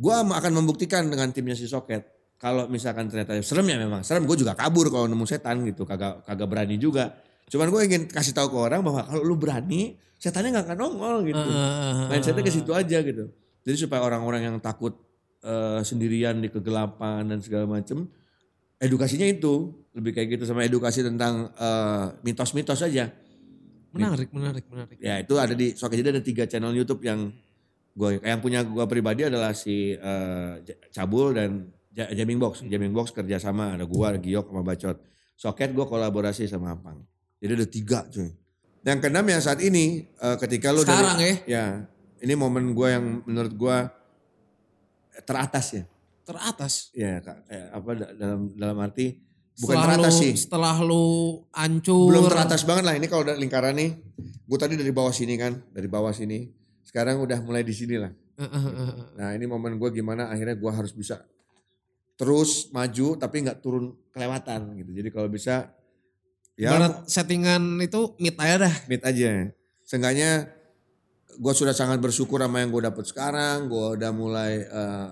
gue akan membuktikan dengan timnya si soket. Kalau misalkan ternyata serem ya memang serem, gue juga kabur kalau nemu setan gitu, kagak kagak berani juga. Cuman gue ingin kasih tahu ke orang bahwa kalau lu berani, setannya nggak akan nongol gitu. Mindsetnya ke situ aja gitu. Jadi supaya orang-orang yang takut eh, sendirian di kegelapan dan segala macam, edukasinya itu lebih kayak gitu sama edukasi tentang eh, mitos-mitos aja. Menarik, menarik, menarik. Ya itu ada di Soket jadi ada tiga channel YouTube yang gue yang punya gue pribadi adalah si J- Cabul dan Jamming Box. Jamming Box kerjasama ada gue, ada Giok sama Bacot. Soket gue kolaborasi sama Apang. Jadi ada tiga cuy. Yang keenam yang saat ini eh, ketika lu Sekarang dari, ya ini momen gue yang menurut gue teratas ya. Teratas. Ya kayak apa da- dalam dalam arti bukan setelah teratas lu, sih. Setelah lu hancur. Belum teratas banget lah ini kalau udah lingkaran nih. Gue tadi dari bawah sini kan, dari bawah sini. Sekarang udah mulai di sini lah. Eh, eh, eh, eh. Nah ini momen gue gimana akhirnya gue harus bisa terus maju tapi nggak turun kelewatan gitu. Jadi kalau bisa ya Ibarat settingan itu mid aja dah. mid aja. Seenggaknya gue sudah sangat bersyukur sama yang gue dapet sekarang. Gue udah mulai eh,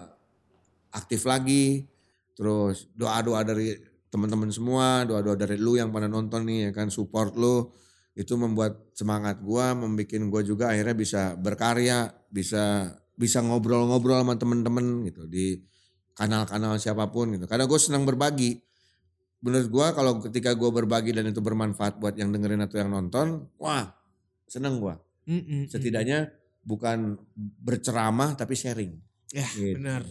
aktif lagi. Terus doa-doa dari teman-teman semua, doa-doa dari lu yang pada nonton nih ya kan support lu itu membuat semangat gue, membuat gue juga akhirnya bisa berkarya, bisa bisa ngobrol-ngobrol sama temen-temen gitu di kanal-kanal siapa pun gitu. Karena gue senang berbagi. Menurut gue kalau ketika gue berbagi dan itu bermanfaat buat yang dengerin atau yang nonton, wah seneng gue. Mm-mm. Setidaknya bukan berceramah tapi sharing. Ya Gitu. benar.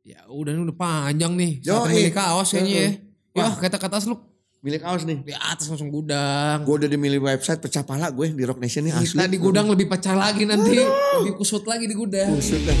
Ya udah ini udah panjang nih. Yo, milih kaos kayaknya ya. Ya Wah. kata-kata lu Milik kaos nih. di atas langsung gudang. Gue udah dimilih website pecah pala gue di Rock Nation nih asli. Kita di gudang lebih pecah lagi nanti. Lebih kusut lagi di gudang. Kusut dah.